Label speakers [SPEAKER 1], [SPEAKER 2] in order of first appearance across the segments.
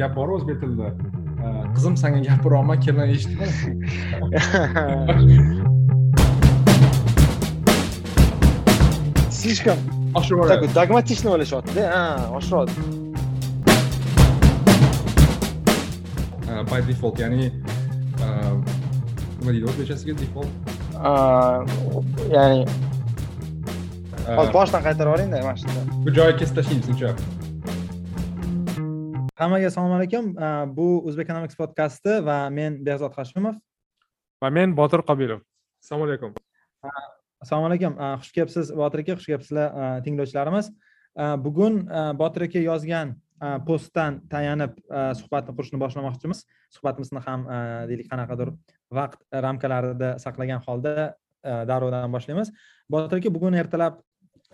[SPEAKER 1] gap bor o'zbek tilida qizim sanga gapiryapman kelin eshitma
[SPEAKER 2] слишком такой dogmatичный o'ylashyaptida? Ha oshiryapti
[SPEAKER 1] by default ya'ni nima deydi o'zbekchasiga default.
[SPEAKER 2] Ya'ni hozir boshdan qaytarib yuboringda mana shunda.
[SPEAKER 1] bu joyi kesib tashlaymiz uncha
[SPEAKER 3] hammaga assalomu alaykum. Bu o'zbek economics podkasti va men behzod hashimov.
[SPEAKER 4] Va men botir qobilov. Assalomu alaykum.
[SPEAKER 3] Assalomu alaykum. Xush kelibsiz botir aka xush kelibsizlar tinglovchilarimiz. Bugun botir aka yozgan postdan tayanib suhbatni qurishni boshlamoqchimiz. Suhbatimizni ham deylik qanaqadir vaqt ramkalarida saqlagan holda darrovdan boshlaymiz. Botir aka bugun ertalab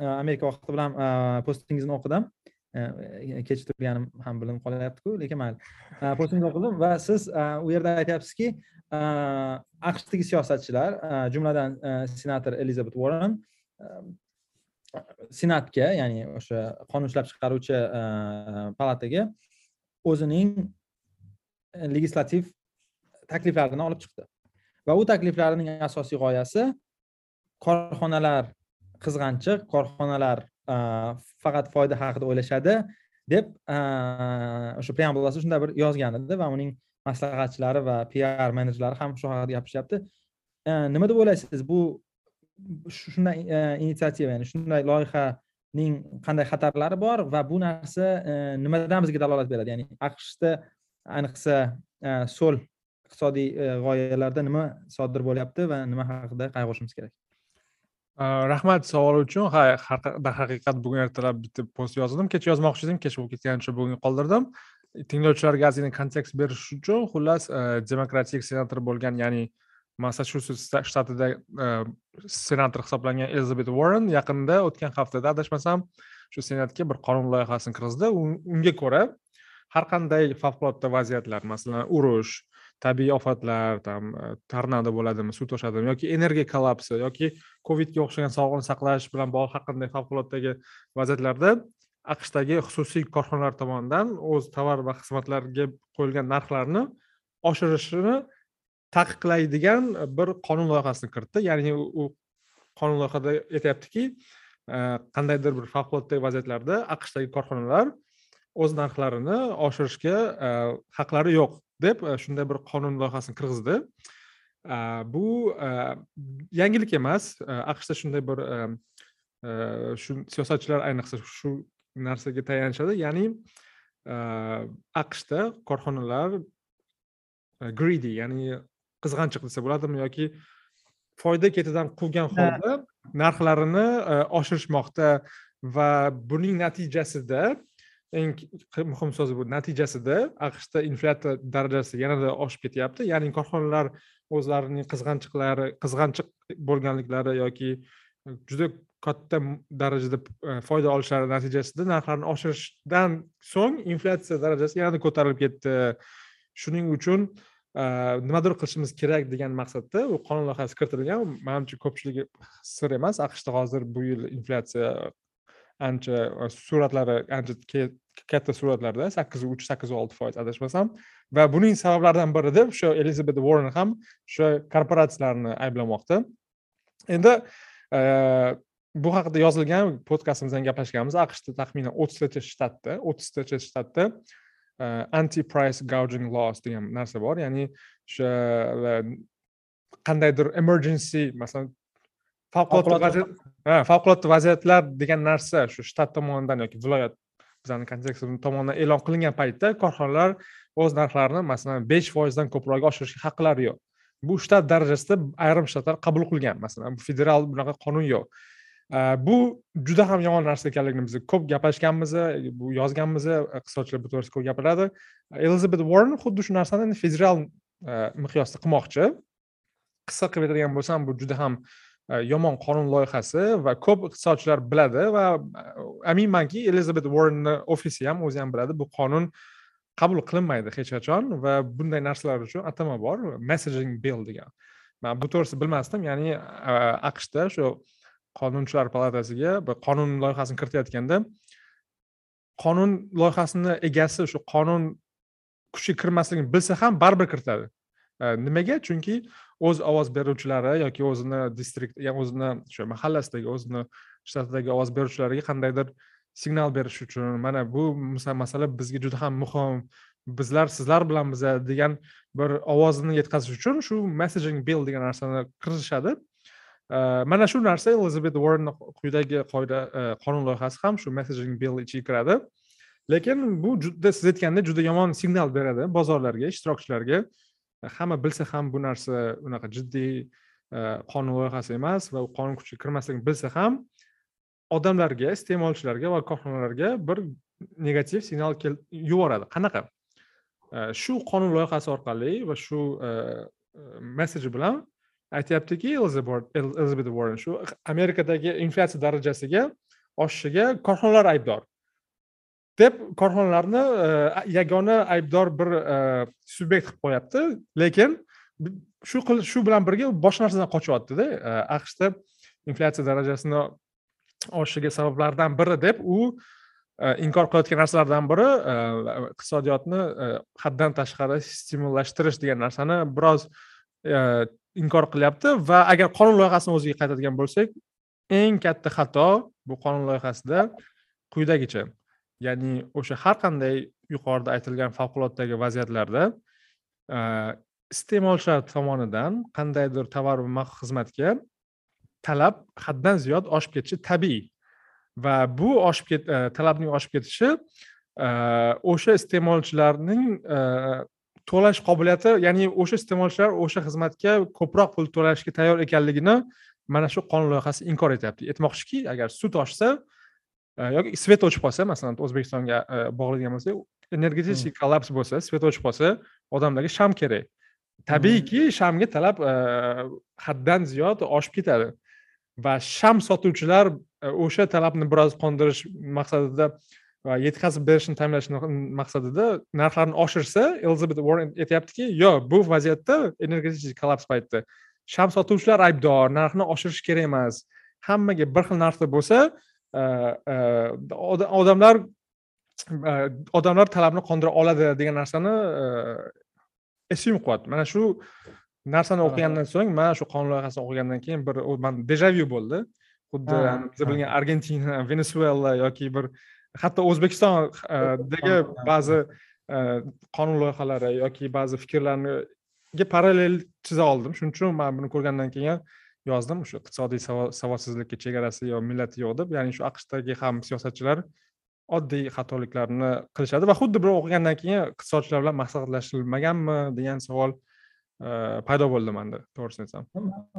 [SPEAKER 3] amerika vaqti bilan postingizni o'qidim kech turganim ham bilinib qolyaptiku lekin mayli. Postingizni o'qidim va siz u yerda aytyapsizki aqshdagi siyosatchilar jumladan senator elizabet warren senatga ya'ni o'sha qonun ishlab chiqaruvchi palataga o'zining legislativ takliflarini olib chiqdi. Va u takliflarining asosiy g'oyasi korxonalar qizg'anchiq korxonalar faqat foyda haqida o'ylashadi deb o'sha preambulasida shunday bir yozgan edi va uning maslahatchilari va pr menejerlari ham shu haqida gapirishyapti nima deb o'ylaysiz? Bu shunday initsiativa ya'ni shunday loyihaning qanday xatarlari bor va bu narsa e, nimadan bizga dalolat beradi? Ya'ni aqshda ayniqsa e, so'l iqtisodiy e, g'oyalarda nima sodir bo'lyapti va nima haqida qayg'urishimiz kerak?
[SPEAKER 4] Э, rahmat savol uchun. Ha darhaqiqat bugun ertalab bitta post yozdim kech yozmoqchi edim kech bo'lib ketgani uchun bugun qoldirdim. Tinglovchilarga ozgina kontekst berish uchun xullas e, demokratik senator bo'lgan ya'ni massachusets shtatida e, senator hisoblangan elizabet warren yaqinda o'tgan haftada adashmasam shu senatga bir qonun loyihasini kirgizdi unga ko'ra har qanday favqulodda vaziyatlar masalan urush tabiiy ofatlar там e, tornado bo'ladimi suv toshadimi yoki energiya kollapsi yoki covidga o'xshagan sog'liqni saqlash bilan bog'liq har qanday favquluddagi vaziyatlarda aqshdagi xususiy korxonalar tomonidan o'z tovar va xizmatlarga qo'yilgan narxlarni oshirishini taqiqlaydigan e, bir qonun loyihasini kiritdi. Ya'ni u qonun loyihada aytyaptiki e, qandaydir bir favqulodda vaziyatlarda aqshdagi korxonalar o'z narxlarini oshirishga haqlari yo'q. Deb shunday bir qonun loyihasini kirgizdi. Bu yangilik emas. Aqshda shunday bir shu siyosatchilar ayniqsa shu narsaga tayanishadi. Ya'ni aqshda korxonalar greedy ya'ni qizg'anchiq desa bo'ladimi yoki foyda ketidan quvgan holda narxlarini oshirishmoqda va buning natijasida eng muhim so'zi bu. Natijasida aqshda inflyatsiya darajasi yanada oshib ketyapti. Ya'ni korxonalar o'zlarining qizg'anchiqlari qizg'anchiq bo'lganliklari yoki juda katta darajada e, foyda olishlari natijasida narxlarni oshirishdan so'ng inflyatsiya darajasi yanada ko'tarilib ketdi. Shuning uchun e, nimadir qilishimiz kerak degan maqsadda u qonun loyihasi kiritilgan. Manimcha ko'pchiligi sir emas. Aqshda hozir bu yil inflyatsiya ancha e, suratlari ancha katta suratlarda sakkiz uch sakkiz olti foiz adashmasam va buning sabablaridan biri deb o'sha elizabet warren ham o'sha korporatsiyalarni ayblamoqda. Endi bu haqida yozilgan podkastimizda ham gaplashganmiz. Aqshda taxminan o'ttiztacha shtatda o'ttiztacha shtatda anti price gouging laws degan narsa bor. Ya'ni o'sha qandaydir emergency masalan favqulodda vaziyat ha favqulodda vaziyatlar degan narsa shu shtat tomonidan yoki viloyat bizani kontekstimiz tomonidan e'lon qilingan paytda korxonalar o'z narxlarini masalan besh foizdan ko'proq oshirishga haqlari yo'q. Bu shtat darajasida ayrim shtatlar qabul qilgan. Masalan federal bunaqa qonun yo'q. Bu juda ham yomon narsa ekanligini biz ko'p gaplashganmiz bu yozganmiz iqtisodchilar bu to'g'risida ko'p gapiradi. Elizabet warren xuddi shu narsani federal e, miqyosda qilmoqchi. Qisqa qilib aytadigan bo'lsam bu juda ham E, yomon qonun loyihasi va ko'p iqtisodchilar biladi va e, aminmanki elizabet warrenni ofisi ham o'zi ham biladi bu qonun qabul qilinmaydi hech qachon va bunday narsalar uchun atama bor messaging bill degan. Man bu to'g'risida bilmasdim ya'ni e, aqshda shu qonunchilar palatasiga bir qonun loyihasini kiritayotganda qonun loyihasini egasi shu qonun kuchga kirmasligini bilsa ham baribir kiritadi. Nimaga? Chunki o'z ovoz beruvchilari yoki o'zini distrikt o'zini o'sha mahallasidagi o'zini shtatidagi ovoz beruvchilariga qandaydir signal berish uchun mana bu masala bizga juda ham muhim bizlar sizlar bilanmiz degan bir ovozini yetkazish uchun shu messaging bill degan narsani kiritishadi. Mana shu narsa elizabet warren quyidagi qoida qonun loyihasi ham shu messaging bill ichiga kiradi. Lekin bu juda siz aytgandek juda yomon signal beradi bozorlarga ishtirokchilarga. Hamma bilsa ham bu narsa unaqa jiddiy e, qonun loyihasi emas va u qonun kuchiga kirmasligini bilsa ham odamlarga iste'molchilarga va korxonalarga bir negativ signal yuboradi. Qanaqa? E, shu qonun loyihasi orqali va shu e, messeji bilan aytyaptiki elizabet warren shu amerikadagi inflyatsiya darajasiga oshishiga korxonalar aybdor. Deb korxonalarni e, yagona aybdor bir e, subyekt qilib qo'yapti. Lekin shu shu bilan birga boshqa narsadan qochyaptida e, aqshda inflyatsiya darajasini oshishiga sabablardan biri deb u inkor qilayotgan narsalardan biri iqtisodiyotni haddan tashqari stimullashtirish degan narsani biroz inkor qilyapti. Va agar qonun loyihasini o'ziga qaytadigan bo'lsak eng katta xato bu qonun loyihasida quyidagicha. Ya'ni o'sha har qanday yuqorida aytilgan favquluddagi vaziyatlarda iste'molchilar tomonidan qandaydir tovar va xizmatga talab haddan ziyod oshib ketishi tabiiy va bu oshib ket talabning oshib ketishi o'sha iste'molchilarning to'lash qobiliyati ya'ni o'sha iste'molchilar o'sha xizmatga ko'proq pul to'lashga tayyor ekanligini mana shu qonun loyihasi inkor etyapti. Aytmoqchiki agar sut oshsa yoki svet o'chib qolsa masalan o'zbekistonga bog'laydigan bo'lsak energetik kollaps bo'lsa svet o'chib qolsa odamlarga sham kerak tabiiyki shamga talab haddan ziyod oshib ketadi va sham sotuvchilar o'sha talabni biroz qondirish maqsadida va yetkazib berishni ta'minlash maqsadida narxlarni oshirsa elizabet warren aytyaptiki yo'q bu vaziyatda energetik kollaps paytida sham sotuvchilar aybdor narxni oshirish kerak emas hammaga bir xil narxda bo'lsa odamlar odamlar talabni qondira oladi degan narsani assume qilyapti mana shu narsani o'qigandan so'ng man shu qonun loyihasini o'qigandan keyin bir man dejavu bo'ldi. Xuddi biz bilgan argentina venesuela yoki bir hatto o'zbekistondagi ba'zi e, qonun loyihalari yoki ba'zi fikrlarniga parallel chiza oldim. Shuning uchun man buni ko'rgandan keyin yozdim o'sha iqtisodiy savodsizlikka chegarasi yo millati yo'q deb ya'ni shu aqshdagi ham siyosatchilar oddiy xatoliklarni qilishadi va xuddi bir o'qigandan keyin iqtisodchilar bilan maslahatlashilmaganmi degan savol e, paydo bo'ldi manda to'g'risini aytsam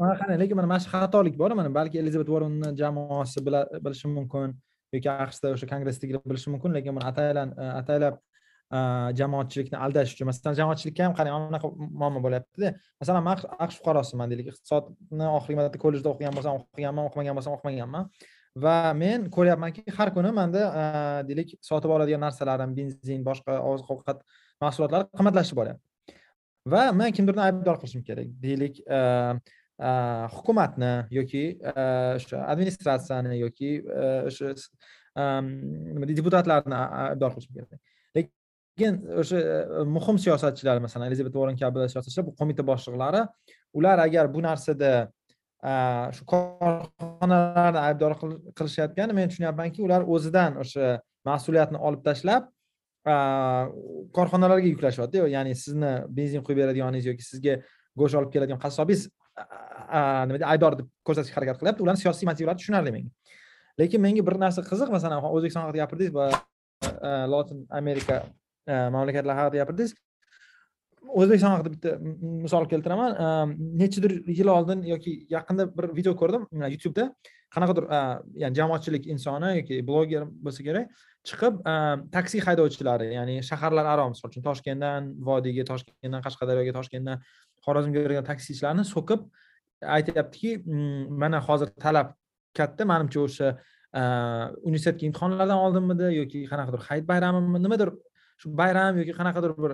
[SPEAKER 3] mana qarang lekin mana mana shu xatolik bor mana balki elizabet warrenni jamoasi bilishi mumkin yoki aqshda o'sha kongressdagilar bilishi mumkin lekin buni ataylan ataylab e, Э, jamoatchilikni aldash uchun. Masalan jamoatchilikka ham qarang anaqa muammo bo'lyaptida. Masalan man aqsh fuqarosiman deylik. Iqtisodni oxirgi marta kollejda o'qigan bo'lsam o'qiganman o'qimagan bo'lsam o'qimaganman. Va men ko'ryapmanki har kuni manda e, deylik sotib oladigan narsalarim benzin boshqa oziq ovqat mahsulotlari qimmatlashib boryapti. Va men kimdirni aybdor qilishim kerak deylik e, e, hukumatni yoki o'sha administratsiyani yoki o'sha nima deydi deputatlarni aybdor qilishim kerak. Keyin o'sha e, muhim siyosatchilar masalan elizabet warren kabi siyosatchilar bu qo'mita boshliqlari ular agar bu narsada e, shu korxonalarni aybdor qilishayotgani men tushunyapmanki ular o'zidan o'sha mas'uliyatni olib tashlab e, korxonalarga yuklashyapti ya'ni sizni benzin quyib beradiganingiz yoki sizga go'sht olib keladigan qassobingiz nima deydi aybdor deb ko'rsatishga harakat qilyapti. Ularni siyosiy motivlari tushunarli menga. Lekin menga bir narsa qiziq masalan o'zbekiston haqida gapirdingiz va lotin amerika Э, mamlakatlar haqida gapirdingiz o'zbekiston haqida bitta misol keltiraman. Э, Nechadir yil oldin yoki yaqinda bir video ko'rdim youtubeda. Qanaqadir ya'ni jamoatchilik insoni yoki bloger bo'lsa kerak chiqib taksi haydovchilari ya'ni shaharlararo misol uchun toshkentdan vodiyga toshkentdan qashqadaryoga toshkentdan xorazmga yurgan taksichilarni so'kib aytyaptiki mana hozir talab katta manimcha o'sha universitetga imtihonlardan oldinmidi yoki qanaqadir hayit bayramimi nimadir shu bayram yoki qanaqadir bir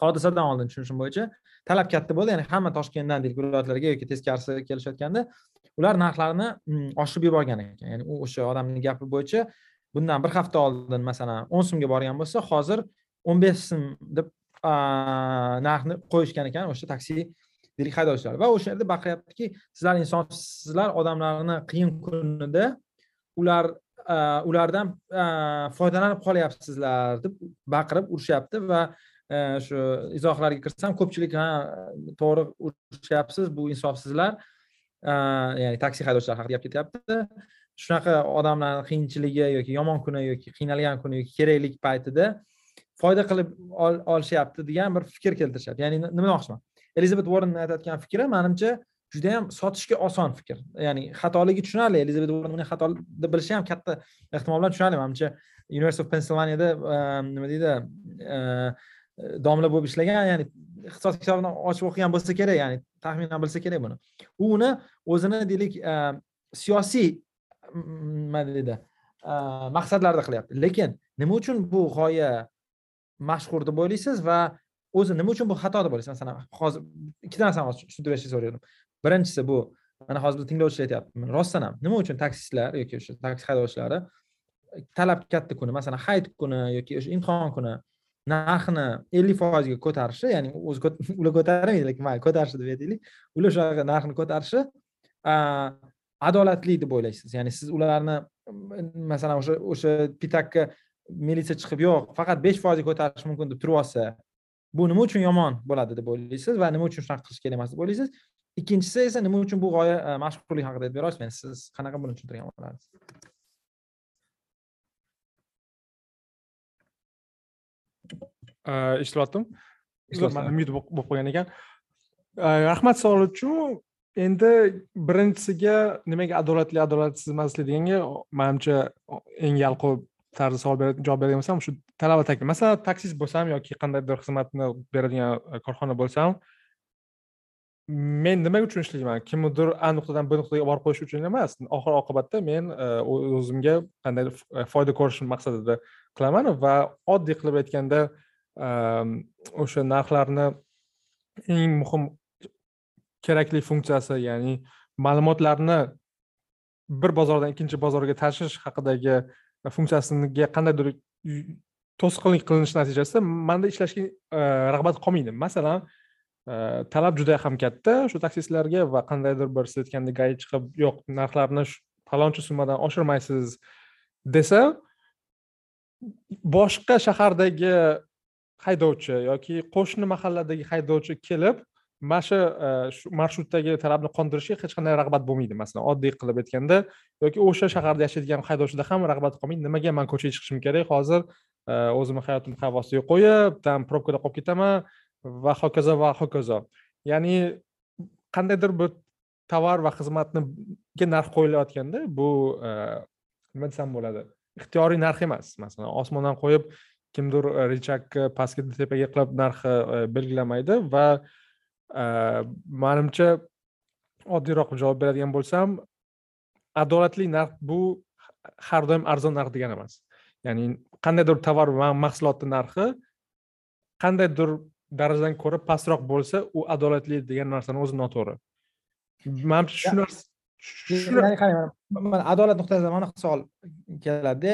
[SPEAKER 3] hodisadan oldin tushunishim bo'yicha talab katta bo'ldi. Ya'ni hamma toshkentdan deylik viloyatlarga yoki teskarisi kelishayotganda ular narxlarni mm, oshirib yuborgan ekan. Ya'ni u o'sha odamni gapi bo'yicha bundan bir hafta oldin masalan o'n so'mga borgan bo'lsa hozir o'n besh so'm deb narxni qo'yishgan ekan o'sha taksi haydovchilar va o'sha yerda baqiryaptiki sizlar insonsizlar odamlarni qiyin kunida ular ulardan foydalanib qolyapsizlar deb baqirib urishyapti va shu izohlarga kirsam ko'pchilik ha to'g'ri urishyapsiz bu insofsizlar. Ya'ni taksi haydovchilari haqida gap ketyapti. Shunaqa odamlarni qiyinchiligi yoki yomon kuni yoki qiynalgan kuni yoki keraklik paytida foyda qilib olishyapti degan bir fikr keltirishyapti. Ya'ni nima demoqchiman? Elizabet warren aytayotgan fikri manimcha juda ham sotishga oson fikr. Ya'ni xatoligi tushunarli. Elizabet warren uni xato bilishi ham katta ehtimol bilan tushunarli. Manimcha university of pensilvaniyada ehm, nima deydi ehm, domla bo'lib ishlagan ya'ni iqtisod kitobini ochib o'qigan bo'lsa kerak ya'ni taxminan bilsa kerak buni. U uni o'zini deylik ehm, siyosiy mm, nima deydi maqsadlarda qilyapti. Lekin nima uchun bu g'oya mashhur deb o'ylaysiz va o'zi nima uchun bu xato deb o'ylaysiz? Masalan hozir ikkita narsani hozir tushuntirib berishni birinchisi bu. Mana hozir tinglovchilar aytyapti rostdan ham nima uchun taksistlar yoki o'sha taksi haydovchilari talab katta kuni masalan hayit kuni yoki o'sha imtihon kuni narxini ellik foizga ko'tarishi ya'ni o'zi ular ko'tarmaydi lekin mayli ko'tarishi deb aytaylik ular shunaqa narxni ko'tarishi adolatli deb o'ylaysiz. Ya'ni siz ularni masalan o'sha o'sha pitakka militsiya chiqib yo'q faqat besh foizga ko'tarish mumkin deb turib olsa bu nima uchun yomon bo'ladi deb o'ylaysiz va nima uchun shunaqa qilish kerak emas deb o'ylaysiz. Ikkinchisi esa nima uchun bu g'oya mashhurlik haqida aytib bera olasiz siz qanaqa buni tushuntirgan bo'larsiz
[SPEAKER 4] eshityaptim mute bo'lib qolgan ekan rahmat savol uchun endi birinchisiga nimaga adolatli adolatsiz emaslik deganga manimcha eng yalqov tarzda savol javob beradigan bo'lsam shu talaba taklif. Masalan taksist bo'lsam yoki qandaydir xizmatni beradigan korxona bo'lsam men nima uchun ishlayman? Kimnidir a nuqtadan b nuqtaga olib borib qo'yish uchun emas. Oxir oqibatda men e, o'zimga qandaydir e, foyda ko'rish maqsadida qilaman va oddiy qilib aytganda ehm, o'sha narxlarni eng muhim kerakli funksiyasi ya'ni ma'lumotlarni bir bozordan ikkinchi bozorga tashish haqidagi funksiyasiga qandaydir to'sqinlik qilinishi natijasida manda ishlashga e, rag'bat qolmaydi. Masalan talab juda ham katta shu taksistlarga va qandaydir bir siz aytgandek gai chiqib yo'q narxlarni faloncha summadan oshirmaysiz desa boshqa shahardagi haydovchi yoki qo'shni mahalladagi haydovchi kelib mana shu marshrutdagi talabni qondirishga hech qanday rag'bat bo'lmaydi masalan oddiy qilib aytganda yoki o'sha shaharda yashaydigan haydovchida ham rag'bat qolmaydi nimaga man ko'chaga chiqishim kerak hozir o'zimni hayotimni xavf ostiga qo'yib там probkada qolib ketaman va hokazo va hokazo. Ya'ni qandaydir bir tovar va xizmatniga narx qo'yilayotganda bu e, nima desam bo'ladi ixtiyoriy narx emas. Masalan osmondan qo'yib kimdir e, pastga tepaga qilib narxi e, belgilamaydi va e, manimcha oddiyroq javob beradigan bo'lsam adolatli narx bu har doim arzon narx degani emas. Ya'ni qandaydir tovar va mahsulotni narxi qandaydir darajadan ko'ra pastroq bo'lsa u adolatli degan narsani o'zi noto'g'ri. Manimcha shu narsa
[SPEAKER 3] qarang mana adolat nuqtai nazaridan mana savol keladida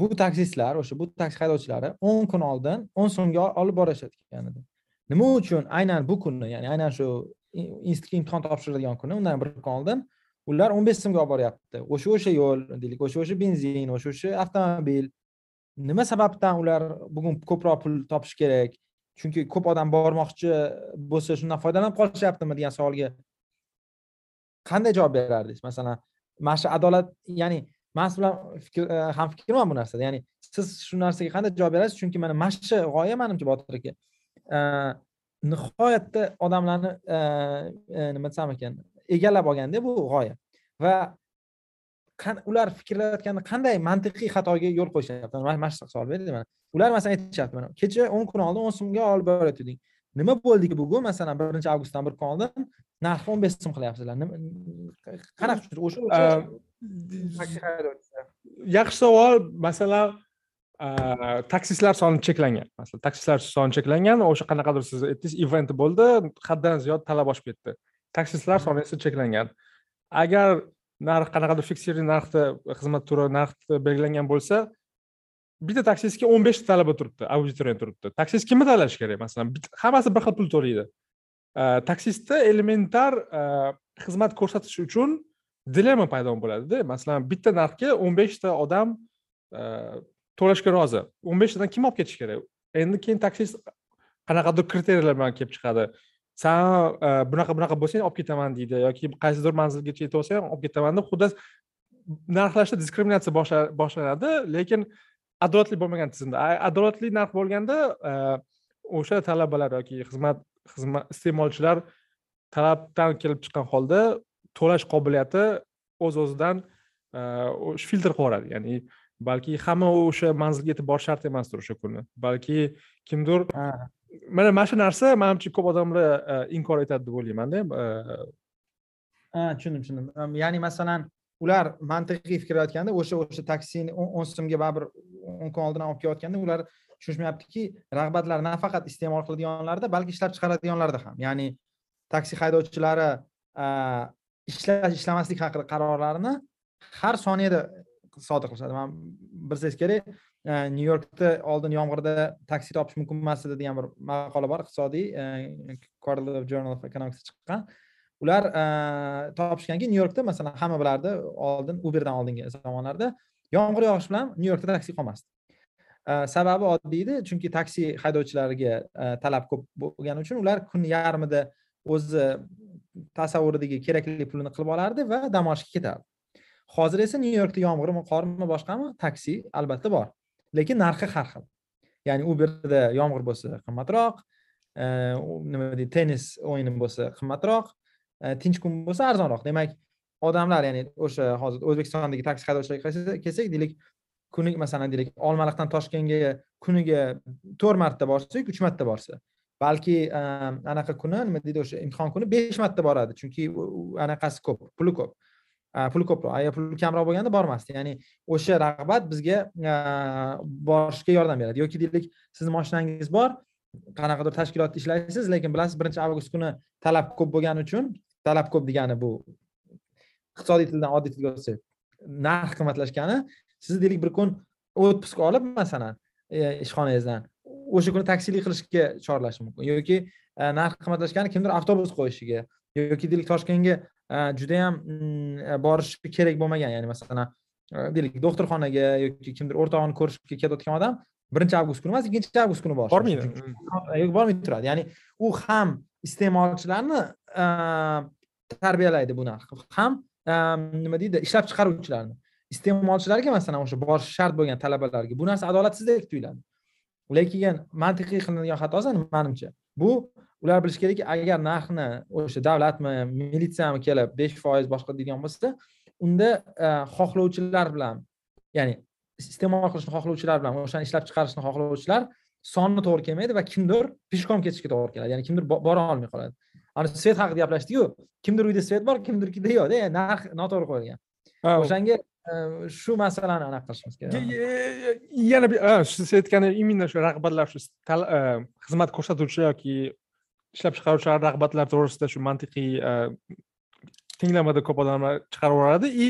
[SPEAKER 3] bu taksistlar o'sha bu taksi haydovchilari o'n kun oldin o'n so'mga olib borishayotgan edi. Nima uchun? Aynan bu kunni ya'ni aynan shu institutga imtihon topshiriladigan kuni undan bir kun oldin ular o'n besh so'mga olib boryapti. O'sha o'sha yo'l deylik o'sha o'sha benzin o'sha o'sha avtomobil nima sababdan ular bugun ko'proq pul topish kerak? Chunki ko'p odam bormoqchi bo'lsa shundan foydalanib qolishyaptimi degan savolga qanday javob berardingiz? Masalan mana shu adolat ya'ni man siz bilan ham e, hamfikrman bu narsada. Ya'ni siz shu narsaga qanday javob berasiz? Chunki mana mana shu g'oya manimcha botir aka e, nihoyatda odamlarni e, nima desam ekan egallab olganda bu g'oya. Va ular fikrlayotganda qanday mantiqiy xatoga yo'l qo'yishyapti? Mana shu savol berdi mana ular masalan aytishyapti mana kecha o'n kun oldin o'n so'mga olib borayotganding nima bo'ldiki bugun? Masalan birinchi avgustdan bir kun oldin narxni o'n besh so'm qilyapsizlar. Qanaqa o'sha
[SPEAKER 4] yaxshi savol masalan taksistlar soni cheklangan. Masalan taksistlar soni cheklangan o'sha qanaqadir siz aytdingiz event bo'ldi haddan ziyod talab oshib ketdi. Taksistlar soni esa cheklangan. Agar narx qanaqadir fiksirli narxda xizmat turi narxda belgilangan bo'lsa bitta taksistga o'n beshta talaba turibdi auditoriya turibdi. Taksist kimni tanlashi kerak? Masalan hammasi bir xil pul to'laydi. Э, taksistda elementar э, xizmat ko'rsatish uchun dilemma paydo bo'ladida. Masalan bitta narxga o'n beshta odam э, to'lashga rozi. o'n beshtadan kim olib ketishi kerak? Endi keyin taksist qanaqadir kriteriyalar bilan kelib chiqadi. San e, bunaqa bunaqa bo'lsang olib ketaman deydi yoki qaysidir manzilgacha yetib olsang olib ketaman deb xuddi narxlashda diskriminatsiya boshlanadi lekin adolatli bo'lmagan tizimda. Adolatli narx bo'lganda e, o'sha talabalar yoki xizmat xizmat iste'molchilar talabdan kelib chiqqan holda to'lash qobiliyati o'z o'zidan o'sha e, filtr qilib yuboradi. Ya'ni balki hamma o'sha manzilga yetib borish shart emasdir o'sha kuni balki kimdir mana mana shu narsa manimcha ko'p odamlar e, inkor etadi deb o'ylaymanda e,
[SPEAKER 3] tushundim tushundim. Ya'ni masalan ular mantiqiy fikr aytganda o'sha o'sha taksini o'n so'mga baribir o'n kun oldin olib kelayotganda ular tushunishmayaptiki rag'batlar nafaqat iste'mol qiladiganlarda balki ishlab chiqaradiganlarda ham. Ya'ni taksi haydovchilari e, ishlash ishlamaslik haqida qarorlarini har soniyada sodir qilishadi. Man bilsangiz kerak Э, nyu yorkda oldin yomg'irda taksi topish mumkin emas edi degan bir maqola bor iqtisodiy e, Quarterly Journal of economics chiqqan. Ular e, topishganki nyu yorkda masalan hamma bilardi oldin uberdan oldingi zamonlarda. Yomg'ir yog'ishi bilan nyu yorkda taksi qolmasdi. E, sababi oddiy edi chunki taksi haydovchilariga talab ko'p bo'lgani uchun ular kun yarmida o'zi tasavvuridagi kerakli pulini qilib olardi va dam olishga ketardi. Hozir esa nyu yorkda yomg'irmi qormi boshqami? Taksi albatta bor. Lekin narxi har xil. Ya'ni u yerda yomg'ir bo'lsa qimmatroq e, nima deydi tennis o'yini bo'lsa qimmatroq e, tinch kun bo'lsa arzonroq. Demak odamlar ya'ni o'sha hozir o'zbekistondagi taksi haydovchilariga kelsak deylik kuniga masalan deylik olmaliqdan toshkentga kuniga to'rt marta borsak uch marta borsa. Balki e, anaqa kuni nima deydi o'sha imtihon kuni besh marta boradi chunki anaqasi ko'p puli ko'p. Puli ko'proq. Agar puli kamroq bo'lganda bormasdi. Ya'ni o'sha rag'bat bizga borishga yordam beradi. Yoki deylik sizni mashinangiz bor qanaqadir tashkilotda ishlaysiz lekin bilasiz birinchi avgust kuni talab ko'p bo'lgani uchun talab ko'p degani bu iqtisodiy tildan oddiy tilga o'tsak narx qimmatlashgani siz deylik bir kun отпуск olib masalan e, ishxonangizdan o'sha kuni taksilik qilishga chorlashi mumkin. Yoki e, narx qimmatlashgani kimdir avtobus qo'yishiga yoki deylik toshkentga judayam mm, borishi kerak bo'lmagan. Ya'ni masalan deylik doktorxonaga yoki kimdir o'rtog'ini ko'rishga ketayotgan odam birinchi avgust kuni emas ikkinchi avgust kuni borishi
[SPEAKER 4] bormaydi.
[SPEAKER 3] yo'q bormay turadi. Ya'ni u ham iste'molchilarni tarbiyalaydi bu narx ham nima deydi ishlab chiqaruvchilarni. Iste'molchilarga masalan o'sha borishi shart bo'lgan talabalarga bu narsa adolatsizlik tuyuladi lekin mantiqiy qilinadigan xatosi manimcha. Bu ular bilishi kerakki agar narxni o'sha davlatmi militsiyami kelib besh foiz boshqa degan bo'lsa unda xohlovchilar bilan ya'ni iste'mol qilishni xohlovchilar bilan o'shani ishlab chiqarishni xohlovchilar soni to'g'ri kelmaydi va kimdir peshkom ketishga to'g'ri keladi ya'ni kimdir bora olmay qoladi. Ana svet haqida gaplashdiku kimdir uyda svet bor kimdirnikida yo'qda narx noto'g'ri qo'yilgan. O'shanga e, shu masalani anaqa qilishimiz kerak
[SPEAKER 4] yana bir siz aytgan именно shu rag'batlar shu xizmat ko'rsatuvchi yoki ishlab chiqaruvchilar rag'batlar to'g'risida shu mantiqiy tenglamada ko'p odamlar chiqarib yuboradi и